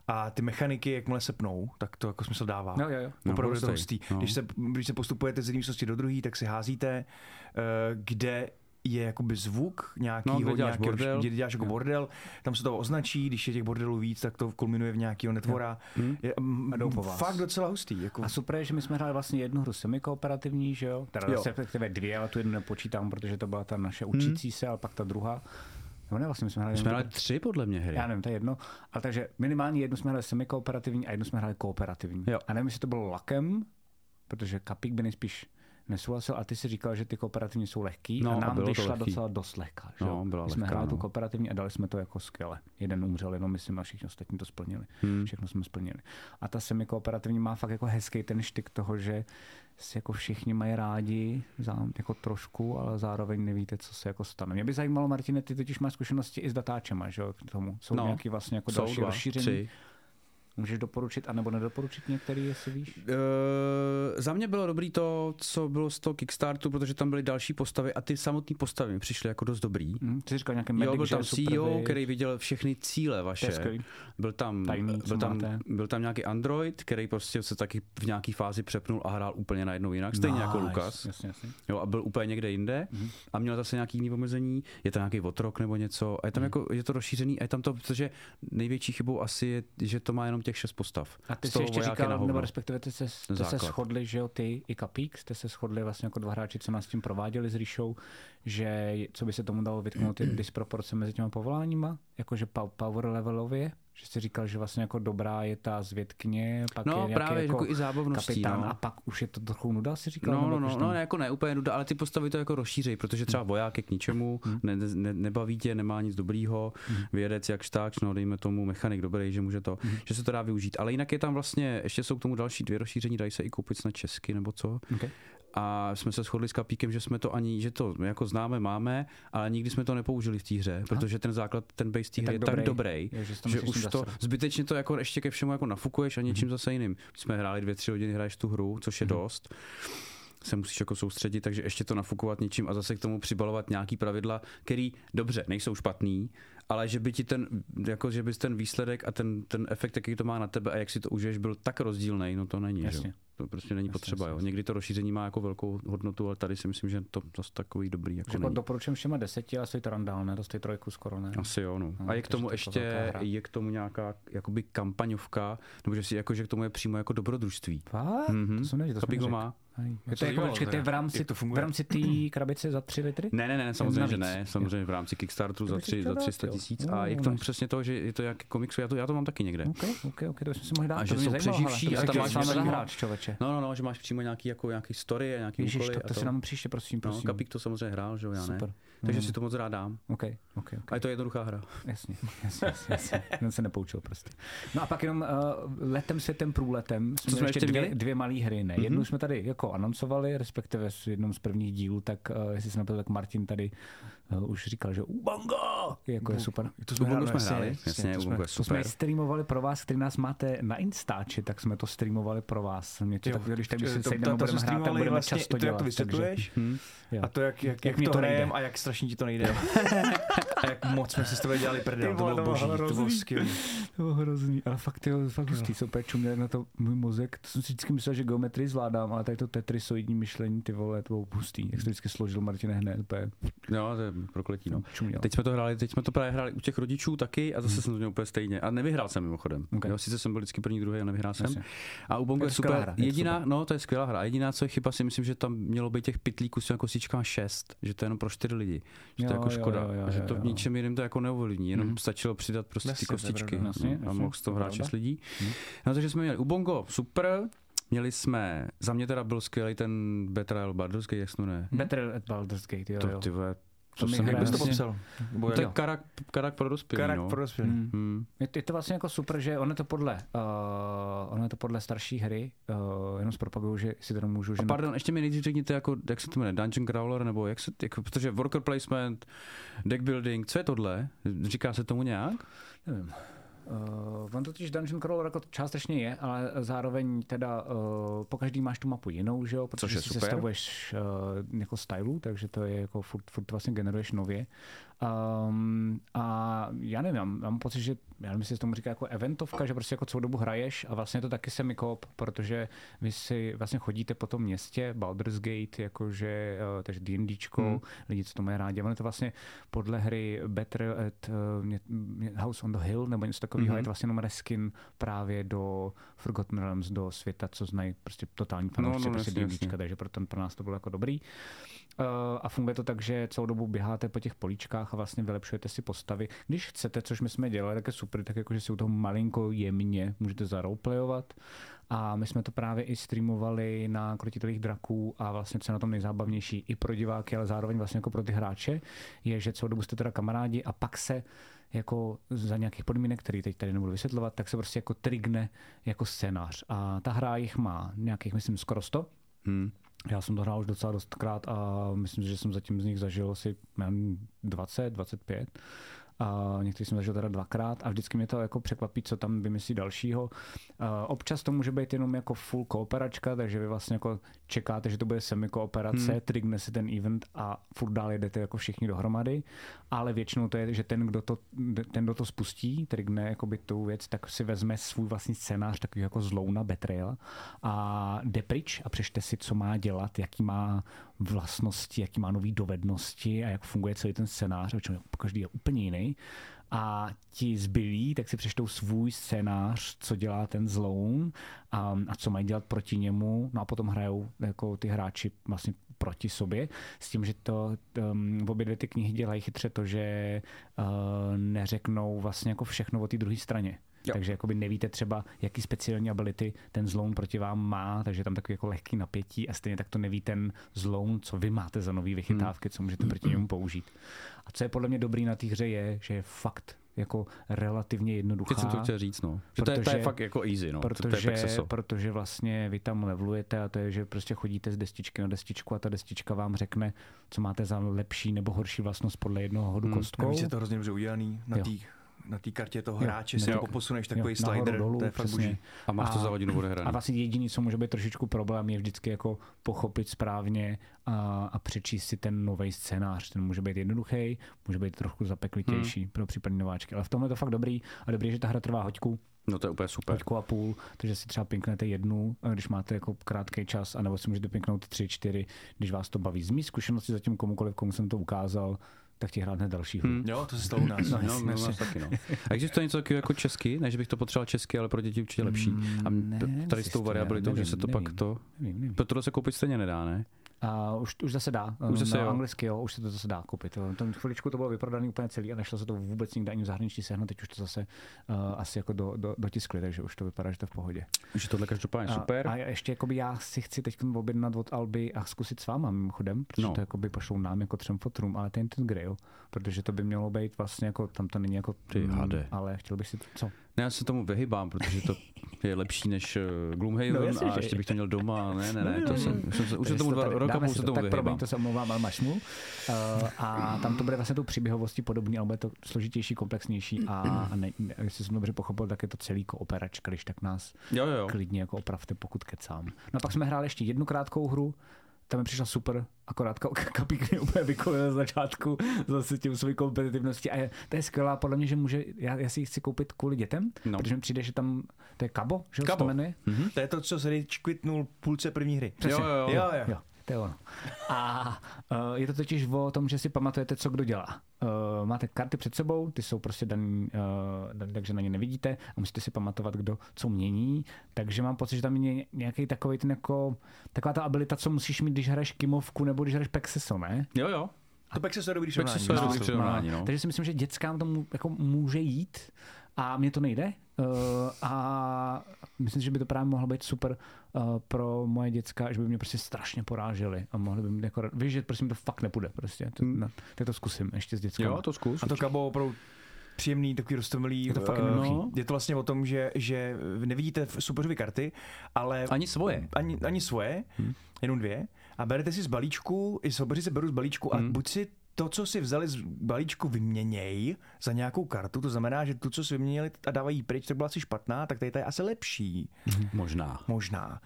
A ty mechaniky, jakmile se pnou, tak to jako smysl dává. Jo, jo, jo. No, Opravdu je to hustý. No. Když, se, když se postupujete z jedné místnosti do druhé, tak si házíte, eh, kde je jakoby zvuk nějakýho, No, kde děláš nějakého, bordel. kde děláš jako Jo. bordel, tam se to označí, když je těch bordelů víc, tak to kulminuje v nějakého netvora. Hm? Je, mm, A jdou po vás. fakt docela hustý. Jako, A super je, že my jsme hráli vlastně jednu hru semikooperativní, že jo? Teda Jo. respektive dvě, ale tu jednu nepočítám, protože to byla ta naše učící se, ale pak ta druhá. No ne, vlastně my jsme hráli, My jsme hráli tři podle mě hry. já nevím, to je jedno. Ale takže minimálně jednu jsme hráli semikooperativní a jednu jsme hráli kooperativní. Jo. A nevím, jestli to bylo lakem, protože Kapík by nejspíš nesouhlasil a ty si říkal, že ty kooperativní jsou lehký No, a a nám to vyšla docela dost lehká. Že? No, jo? byla My jsme hráli tu no. kooperativní a dali jsme to jako skvěle. Jeden umřel, jenom myslím, a všichni ostatní to splnili. Hmm. Všechno jsme splnili. A ta semikooperativní má fakt jako hezký ten štyk toho, že si jako všichni mají rádi, za, jako trošku, ale zároveň nevíte, co se jako stane. Mě by zajímalo, Martine, ty totiž máš zkušenosti i s datáčema, že jo, k tomu. Jsou No, nějaký vlastně jako další dva, rozšíření. tři. Můžeš doporučit, anebo nedoporučit některý, jestli víš? Uh, za mě bylo dobrý to, co bylo z toho Kickstartu, protože tam byly další postavy a ty samotné postavy mi přišly jako dost dobrý. Hm, ty jsi říkal nějaký Jo, medic, byl že tam super, CEO, viď? který viděl všechny cíle vaše. Byl tam, Tajný, byl, tam, máte. byl tam nějaký Android, který prostě se taky v nějaký fázi přepnul a hrál úplně najednou jinak, stejně jako Nice. Lukas. Jasně, jasně. Jo, a byl úplně někde jinde Mhm. a měl zase nějaký jiný omezení, je tam nějaký otrok nebo něco a je tam Mhm. jako, je to rozšířený a je tam to, protože největší chybou asi je, že to má jenom těch šest postav. A ty jsi ještě říkal, nebo respektive ty se, jste se shodli, že jo, ty i Kapík, jste se shodli vlastně jako dva hráči, co nás tím prováděli s Ríšou, že co by se tomu dalo vytknout je disproporce mezi těma povoláníma, jakože power levelově, že jsi říkal, že vlastně jako dobrá je ta zvědkyně, pak je No nějaký právě jako jako i zábavností. kapitán no. a pak už je to trochu nuda, si říkal? No, no, no, no, ne, jako ne úplně nuda, ale ty postavy to jako rozšířejí, protože třeba voják je k ničemu, ne, ne, nebaví tě, nemá nic dobrýho, vědec jakž tak, no dejme tomu mechanik dobrý, že může to, že se to dá využít. Ale jinak je tam vlastně, ještě jsou k tomu další dvě rozšíření, dají se i koupit snad česky nebo co. Okay. A jsme se shodli s Kapíkem, že jsme to ani, že to jako známe, máme, ale nikdy jsme to nepoužili v té hře, protože ten základ, ten base té Je hry je tak tak dobrý. Jo, že že už to zasrat. zbytečně to jako ještě ke všemu jako nafukuješ a něčím zase jiným. Jsme hráli dvě, tři hodiny, hraješ tu hru, což je dost. se musíš jako soustředit, takže ještě to nafukovat něčím a zase k tomu přibalovat nějaký pravidla, který dobře, nejsou špatný, ale že by ti ten, jako že bys ten výsledek a ten, ten efekt, jaký to má na tebe a jak si to užiješ, byl tak rozdílný, no to není, že? Jasně. jo. To prostě není Jasně, potřeba, jasně, jo. Někdy to rozšíření má jako velkou hodnotu, ale tady si myslím, že to zase takový dobrý jako Jako není. doporučím všema deseti, stojí to randál, ne? To stojí trojku skoro, ne? Asi jo, no. No, A je k tomu jako ještě, je k tomu nějaká jakoby kampaňovka, nebo že si jako, že k tomu je přímo jako dobrodružství. Fakt? Mhm. To jsem nevěděl, to jsem Kapík ho má. Je to jako, počkej, to je v rámci, to v rámci té krabice za 3 litry? Ne, ne, ne, samozřejmě, že ne. Samozřejmě v rámci Kickstarteru za, bych tři, chtěl za dát, 300 jo. tisíc. No, A je k no, tomu přesně to, že je to jak komiksu, já to, já to mám taky někde. OK, OK, OK, to bychom si mohli dát. A že jsou přeživší a tam máš zahrát, člověče. No, no, no, že máš přímo nějaký, jako, nějaký story a nějaký Ježiš, úkoly. to, to si nám příště, prosím, No, prosím. Kapík to samozřejmě hrál, že jo, já ne. Super. Takže Mm. si to moc rád dám. OK, OK, OK. A je to jednoduchá hra. Jasně, jasně, jasně, jasně. Ten se nepoučil prostě. No a pak jenom uh, letem světem průletem jsme, Co jsme ještě ještě dvě, dvě malé hry. Ne? Mhm. Jednu jsme tady jako anoncovali, respektive s jednou z prvních dílů, tak uh, jestli se napadl, tak Martin tady už říkal, že Ubanga jako je super. To Ubungo jsme jasně, hráli, jasně, jasně, to jsme- je To jsme super. streamovali pro vás, který nás máte na Instači, tak jsme to streamovali pro vás. Mě to Jo, tak, když tak když to- se sejdeme, budeme jsme hrát, tak budeme vlastně často to, jak to vysvětluješ. Hm. A to, jak, jak, Jak jak, mi to hrajem a jak strašně ti to nejde. a jak moc jsme si s tebe dělali prdel. To bylo boží, to bylo skvělé. To bylo hrozný, ale fakt, jo, fakt hustý, jsou úplně čuměli na to můj mozek. To jsem si vždycky myslel, že geometrii zvládám, ale tady to tetrisoidní myšlení, ty vole, to bylo hustý. Jak jsi to vždycky složil, Martine, hned, Jo, to je prokletí, no. čuměl. Teď jsme to hráli, teď jsme to právě hráli u těch rodičů taky a zase Hmm. jsem to měl úplně stejně. A nevyhrál jsem mimochodem. Ok. Jo, sice jsem byl vždycky první, druhý a nevyhrál jsem. Jasně. A u Bongo Je je super. hra, je Jediná, super. no to je skvělá hra. Jediná, co je chyba, si myslím, že tam mělo být těch pitlíků s těma kosíčkama 6, že to je jenom pro 4 lidi. Že to je Jo, jako jo, škoda. jo, jo, a že jo, to v jo. ničem jiném to jako neovlivní. Jenom Mhm. stačilo přidat prostě Jasně, ty je kostičky. Jasně, a mohl z toho to je hrát pravda. 6 lidí. Mhm. No takže jsme měli u Bongo super. Měli jsme, za mě teda byl skvělý ten Betrayal Baldur's Gate, jak se to jmenuje. Better at Baldur's Gate, jo, To, jo. ty vole, My jsem Jak bys to popsal? Nebo to je karak, karak pro dospělí, Karak no. pro dospělý. Hmm. Hmm. Je, to, je to vlastně jako super, že ono je to podle, uh, ono je to podle starší hry, uh, jenom zpropaguju, že si to můžu, že A pardon, ještě mi nejdřív řekněte, jako, jak se to jmenuje, Dungeon Crawler, nebo jak se, jako, protože worker placement, deck building, co je tohle? Říká se tomu nějak? Nevím. Uh, on totiž Dungeon Crawler jako částečně je, ale zároveň teda uh, po každý máš tu mapu jinou, že jo, protože Což je si super. sestavuješ uh, jako stylu, takže to je jako furt, furt vlastně generuješ nově. Um, a já nevím, já mám, pocit, že já nevím, jestli se tomu říká jako eventovka, že prostě jako celou dobu hraješ a vlastně je to taky semikop, protože vy si vlastně chodíte po tom městě, Baldur's Gate, jakože, uh, takže D&Dčko, Hmm. hmm. lidi, co to mají rádi. Ono je to vlastně podle hry Better at uh, House on the Hill, nebo něco takového, mm-hmm. je to vlastně jenom reskin právě do Forgotten Realms, do světa, co znají prostě totální fanoušci, No, no, prostě jasně, D&Dčka, jasně. takže pro, ten, pro nás to bylo jako dobrý. Uh, a funguje to tak, že celou dobu běháte po těch políčkách a vlastně vylepšujete si postavy. Když chcete, což my jsme dělali, tak je super, tak jako, že si u toho malinko jemně můžete zaroleplayovat. A my jsme to právě i streamovali na krotitelých draků a vlastně co je na tom nejzábavnější i pro diváky, ale zároveň vlastně jako pro ty hráče, je, že celou dobu jste teda kamarádi a pak se jako za nějakých podmínek, který teď tady nebudu vysvětlovat, tak se prostě jako trigne jako scénář. A ta hra jich má nějakých, myslím, skoro 100. Hmm. Já jsem to hrál už docela dostkrát a myslím, že jsem zatím z nich zažil asi já nevím, 20, 25. A některý jsem zažil teda dvakrát a vždycky mě to jako překvapí, co tam vymyslí dalšího. A občas to může být jenom jako full kooperačka, takže vy vlastně jako čekáte, že to bude semi-kooperace, hmm. trigne si ten event a furt dál jedete jako všichni dohromady, ale většinou to je, že ten, kdo to, ten, kdo to spustí, trigne jakoby tu věc, tak si vezme svůj vlastní scénář, takový jako zlouna betrayal a jde pryč a přečte si, co má dělat, jaký má vlastnosti, jaký má nové dovednosti a jak funguje celý ten scénář, protože každý je úplně jiný. A ti zbylí, tak si přečtou svůj scénář, co dělá ten zloun a, a co mají dělat proti němu. No a potom hrajou jako ty hráči vlastně proti sobě, s tím, že to um, obě dvě ty knihy dělají chytře to, že uh, neřeknou vlastně jako všechno o té druhé straně. Jo. Takže jakoby nevíte třeba, jaký speciální ability ten zloun proti vám má, takže tam takový jako lehký napětí a stejně tak to neví ten zloun, co vy máte za nový vychytávky, co můžete proti němu použít. A co je podle mě dobrý na té hře je, že je fakt jako relativně jednoduchá. Teď jsem to chtěl říct, no. Že to, je, to je Protože- fakt jako easy, no. to, to je Protože, protože vlastně vy tam levelujete a to je, že prostě chodíte z destičky na destičku a ta destička vám řekne, co máte za lepší nebo horší vlastnost podle jednoho hodu Hmm, kostkou. Navíc je to hrozně dobře udělaný na Jo. Na té kartě toho hráče si jo. to poposuneš takový Jo, nahoru, slider, dolů, to je fakt boží. A máš to za hodinu odehrané. A vlastně jediný, co může být trošičku problém, je vždycky jako pochopit správně a, a přečíst si ten nový scénář. Ten může být jednoduchý, může být trochu zapeklitější Hmm. pro případní nováčky. Ale v tomhle je to fakt dobrý a dobrý, že ta hra trvá hoďku, No to je úplně super. hoďku a půl, takže si třeba pinknete jednu, když máte jako krátký čas, anebo si můžete pinknout tři, čtyři, když vás to baví. Z mý zkušenosti zatím komukoliv, komu jsem to ukázal, tak ti hrát hned další hru. Hmm. Jo, to se stalo u nás. No, No, no, no, taky, no. A existuje něco takového jako česky, než bych to potřeboval česky, ale pro děti určitě lepší. A Mm, ne, t- tady s tou variabilitou, že se to nevím. pak to... Nevím, nevím. Pro se koupit stejně nedá, ne? A už, už zase dá. Už zase na jo. anglicky, jo, už se to zase dá koupit. Jo. Tam chviličku to bylo vyprodané úplně celý a nešlo se to vůbec nikde ani v zahraničí sehnat. Teď už to zase uh, asi jako do, do, dotiskli, takže už to vypadá, že to v pohodě. Že tohle každopádně A, super. a ještě jakoby já si chci teď objednat od Alby a zkusit s váma mimochodem, protože No. no. to jakoby pošlou nám jako třem fotrům, ale ten ten grill, protože to by mělo být vlastně jako, tam to není jako, Ty hade. ale chtěl bych si, co? Ne, já se tomu vyhybám, protože to je lepší než uh, Gloomhaven No, jasně, a že ještě je. bych to měl doma. Ne, ne, ne, to jsem, už jsem se, už se tomu to dva roka půl se to. tomu Tak promiň, vyhybám. to se omlouvám, ale máš smůl. Uh, a tam to bude vlastně tou příběhovostí podobný, ale bude to složitější, komplexnější a, a ne, jestli jsem dobře pochopil, tak je to celý kooperačka, když tak nás jo, jo. klidně jako opravte, pokud kecám. No a pak jsme hráli ještě jednu krátkou hru, ta mi přišla super, akorát ka- kapík mě úplně vykolil na začátku zase tím svojí kompetitivností a je, to je skvělá, podle mě, že může, já, já si ji chci koupit kvůli dětem, No. protože mi přijde, že tam, to je Kabo, že Kabo. to jmenuje? To je to, co se quitnul půlce první hry. Jo, jo, jo. jo, jo. Jo, to je ono. A uh, je to totiž o tom, že si pamatujete, co kdo dělá. Uh, máte karty před sebou, ty jsou prostě daný, uh, daný takže na ně nevidíte a musíte si pamatovat, kdo co mění. Takže mám pocit, že tam je nějaký takový ten jako, taková ta abilita, co musíš mít, když hraješ Kimovku nebo když hraješ Pexeso, ne? Jo, jo. To pak se to dobrý to No. dobrý přirovnání, no. Takže si myslím, že dětskám to jako může jít a mně to nejde. Uh, a myslím, že by to právě mohlo být super pro moje děcka, že by mě prostě strašně poráželi a mohli by mě jako, víš, že prostě mi to fakt nepůjde prostě. To, Hmm. no, tak to zkusím ještě s dětskama. Jo, to zkus. A to kabo opravdu příjemný, takový roztomilý. Je to fakt eh, jednoduchý. Je to vlastně o tom, že, že nevidíte v soupeřovi karty, ale... Ani svoje. Ani, ani svoje, hmm. jenom dvě. A berete si z balíčku, i soupeři se berou z balíčku a Hmm. buď si to, co si vzali z balíčku, vyměněj za nějakou kartu. To znamená, že tu, co si vyměnili a dávají pryč, tak byla asi špatná, tak tady ta je asi lepší. Možná. Možná.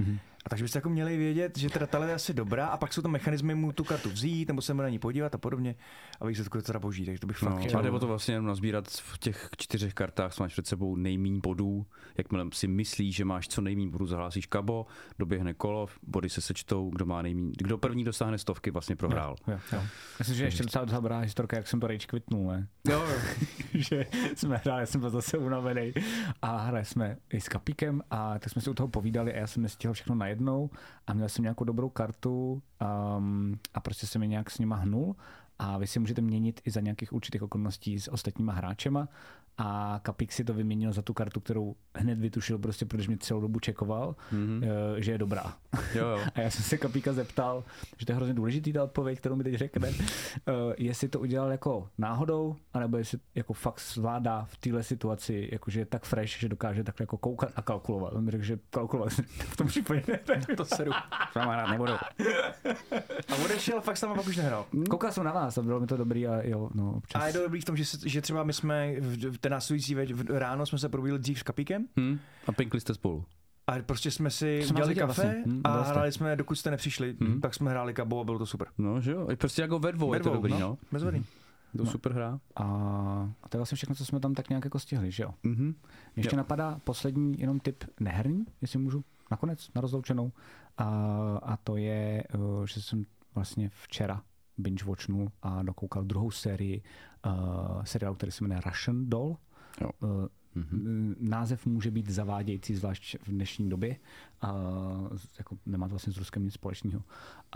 A takže byste jako měli vědět, že teda tahle je asi dobrá a pak jsou tam mechanismy mu tu kartu vzít nebo se mu na ní podívat a podobně. A výsledku je to teda boží, takže to bych fakt No, chtěl. a jde o to vlastně jenom nazbírat v těch čtyřech kartách, co máš před sebou nejmíň bodů. Jakmile si myslíš, že máš co nejmíň bodů, zahlásíš kabo, doběhne kolo, body se sečtou, kdo má nejmíň, kdo první dosáhne stovky, vlastně prohrál. Jo, jo. Myslím, že ještě docela docela dobrá historka, jak jsem to rage quitnul, ne? Jo, jo. že jsme hráli, jsem byl zase unavený a hráli jsme i s Kapíkem a tak jsme si u toho povídali a já jsem nestihl všechno najednou a měl jsem nějakou dobrou kartu um, a prostě jsem je nějak s nima hnul a vy si můžete měnit i za nějakých určitých okolností s ostatníma hráčema a Kapík si to vyměnil za tu kartu, kterou hned vytušil prostě, protože mě celou dobu čekoval, mm-hmm. že je dobrá. Jo, jo. A já jsem se Kapíka zeptal, že to je hrozně důležitý ta odpověď, kterou mi teď řekne, uh, jestli to udělal jako náhodou, anebo jestli jako fakt zvládá v téhle situaci, jakože je tak fresh, že dokáže takhle jako koukat a kalkulovat. On mi řekl, že kalkulovat v tom případě ne. To seru. S váma hrát nebudu. A odešel, fakt jsem pak už nehrál. Koukal jsem na vás a bylo mi to dobrý a jo, no občas. A je to dobrý v tom, že, se, že třeba my jsme v, v ten následující več, v, ráno jsme se probudili dřív s Kapíkem Hm? A pinkli jste spolu. a prostě jsme si viděl kafe vlastně. Hm, a jste. hráli jsme, dokud jste nepřišli, Hm. tak jsme hráli kabo a bylo to super. No, že jo. I Prostě jako ve dvou je to Ve dvou, dobrý, no. Bezvadný. To je super hra. A, a to je vlastně všechno, co jsme tam tak nějak jako stihli, že jo? Mhm. Mě ještě Jo. napadá poslední jenom typ neherní, jestli můžu, nakonec, na rozloučenou. A, a to je, eh, že jsem vlastně včera binge watchnul a dokoukal druhou sérii uh, seriálu, který se jmenuje Russian Doll. Jo. Uh, Mhm. Název může být zavádějící, zvlášť v dnešní době. A jako nemá to vlastně s Ruskem nic společného.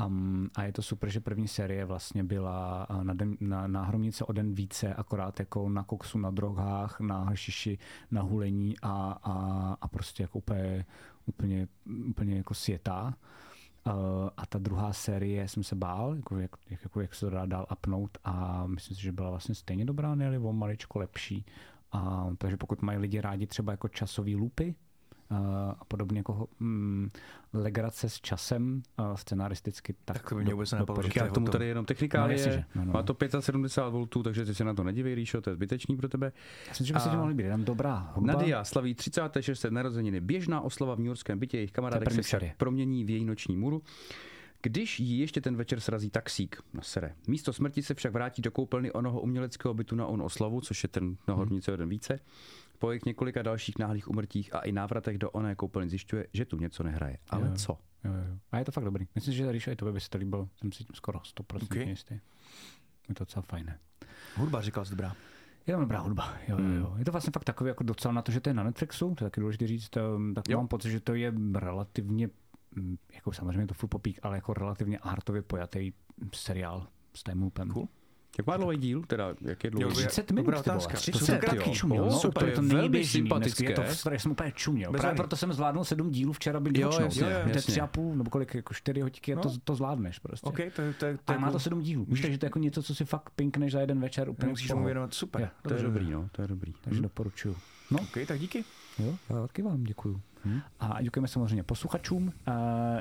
Um, a je to super, že první série vlastně byla a, na, den, na, na hromnice o den více, akorát jako na koksu, na drogách, na hašiši, na hulení a, a, a prostě jako úplně, úplně, úplně jako světá. Uh, a ta druhá série jsem se bál, jako jak, jak, jako jak se to dá dál upnout a myslím si, že byla vlastně stejně dobrá, ne o maličko lepší. A, takže pokud mají lidi rádi třeba jako časové lupy, a podobně jako mm, legrace s časem uh, scenaristicky. Tak, Tak to by mě vůbec nenapadlo, že je tomu tady jenom No, technikálie. jasně, že. No, no, Má no. to 75 V, takže ty se na to nedívej, Ríšo, to je zbytečný pro tebe. Já si myslím, že by se to mohlo být jenom dobrá hudba. Nadia slaví 36. narozeniny. Běžná oslava v New Yorkském bytě, jejich kamarádek se však promění v její noční můru. Když jí ještě ten večer srazí taxík na sere. Místo smrti se však vrátí do koupelny onoho uměleckého bytu na on oslavu, což je ten na hornice jeden více. Po jejich několika dalších náhlých umrtích a i návratech do oné koupelny zjišťuje, že tu něco nehraje. Ale Jo. co? Jo, jo. A je to fakt dobrý. Myslím, že Ríšo, i tobě by se to líbilo. Jsem si tím skoro 100% Ok. jistý. Je to docela fajné. Hudba říkal jsi dobrá. Je tam dobrá hudba. Jo, jo, jo. Je to vlastně fakt takový jako docela na to, že to je na Netflixu, to je taky důležité říct, um, tak Jo. mám pocit, že to je relativně, mm, jako samozřejmě je to full popík, ale jako relativně artově pojatý seriál s loopem. Cool. Jak má dlouhý díl? Teda, jak je dlouhý? Jo, 30 minut, Dobrá ty vole. otázka. To 30 jsem krátký, taky jo. čuměl, no, super, to je velmi nejběžný. Dneska Je sympatické. to, já jsem úplně čuměl. Právě proto jsem zvládnul sedm dílů včera být Jo, jasně, To je jasně. tři a půl, nebo kolik, jako čtyři hoďky a to, No. to zvládneš prostě. OK, to je, to je, to je A má to cool. sedm dílů. Víš, takže to je jako něco, co si fakt pinkneš za jeden večer úplně Musíš tomu věnovat, super. Jo, To je Dobře, dobrý, no, to je dobrý. Takže Hm. doporučuju. No, OK, tak díky. jo, já taky vám děkuju. A děkujeme samozřejmě posluchačům, a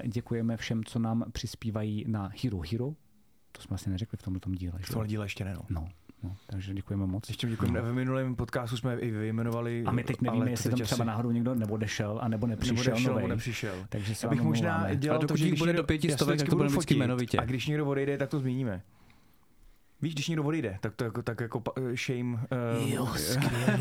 děkujeme všem, co nám přispívají na Hero Hero. To jsme asi neřekli v tomto díle. V že? tohle díle ještě ne, no. No, no, takže děkujeme moc. Ještě děkujeme. V minulém podcastu jsme i vyjmenovali. A my teď nevíme, jestli tam třeba asi náhodou někdo neodešel, a nebo nepřišel nebo odešel, nebo nepřišel. Takže se bych možná omlouváme. dělal A to, že bude někdo, do pěti si stovek, tak to budeme vždycky jmenovitě. A když někdo odejde, tak to zmíníme. Víš, když někdo odejde, tak to jako, tak jako shame. Uh, Jo,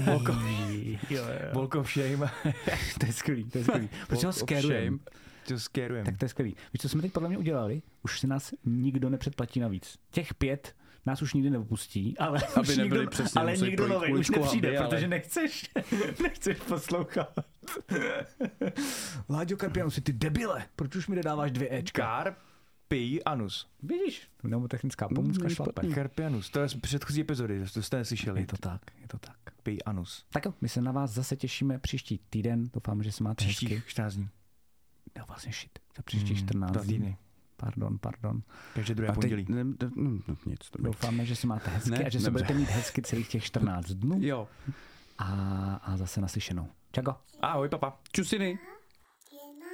Walk of, skvělý. Jo, jo. walk of shame. to je skvělý, to je skvělý. Proč ho Walk skerujeme? to scarujem. Tak to je skvělý. Víš, co jsme teď podle mě udělali? Už si nás nikdo nepředplatí navíc. Těch pět nás už nikdy neopustí, ale Aby už nebyli nikdo, přesně, ale nikdo nový už nepřijde, hamby, ale- protože nechceš, nechceš poslouchat. Láďo Karpianu, si ty debile, proč už mi nedáváš dvě Ečka? Carpi anus. Vidíš, mnemotechnická pomůcka není šlape. špatný. Carpi anus. To je z předchozí epizody, to jste neslyšeli. Je to tak, je to tak. Carpi anus. Tak jo, my se na vás zase těšíme příští týden. Doufám, že se máte hezky. Příštích 14 dní. No vlastně shit, za příští Hmm, 14 dva dní. týdny. Pardon, pardon. Každé druhé pondělí. ne, ne, no, no, nic, to Doufáme, že se máte hezky Ne, a že se budete mít hezky celých těch 14 dnů. Jo. A, a zase naslyšenou. Čago. Ahoj, papa. Čusiny. Jedna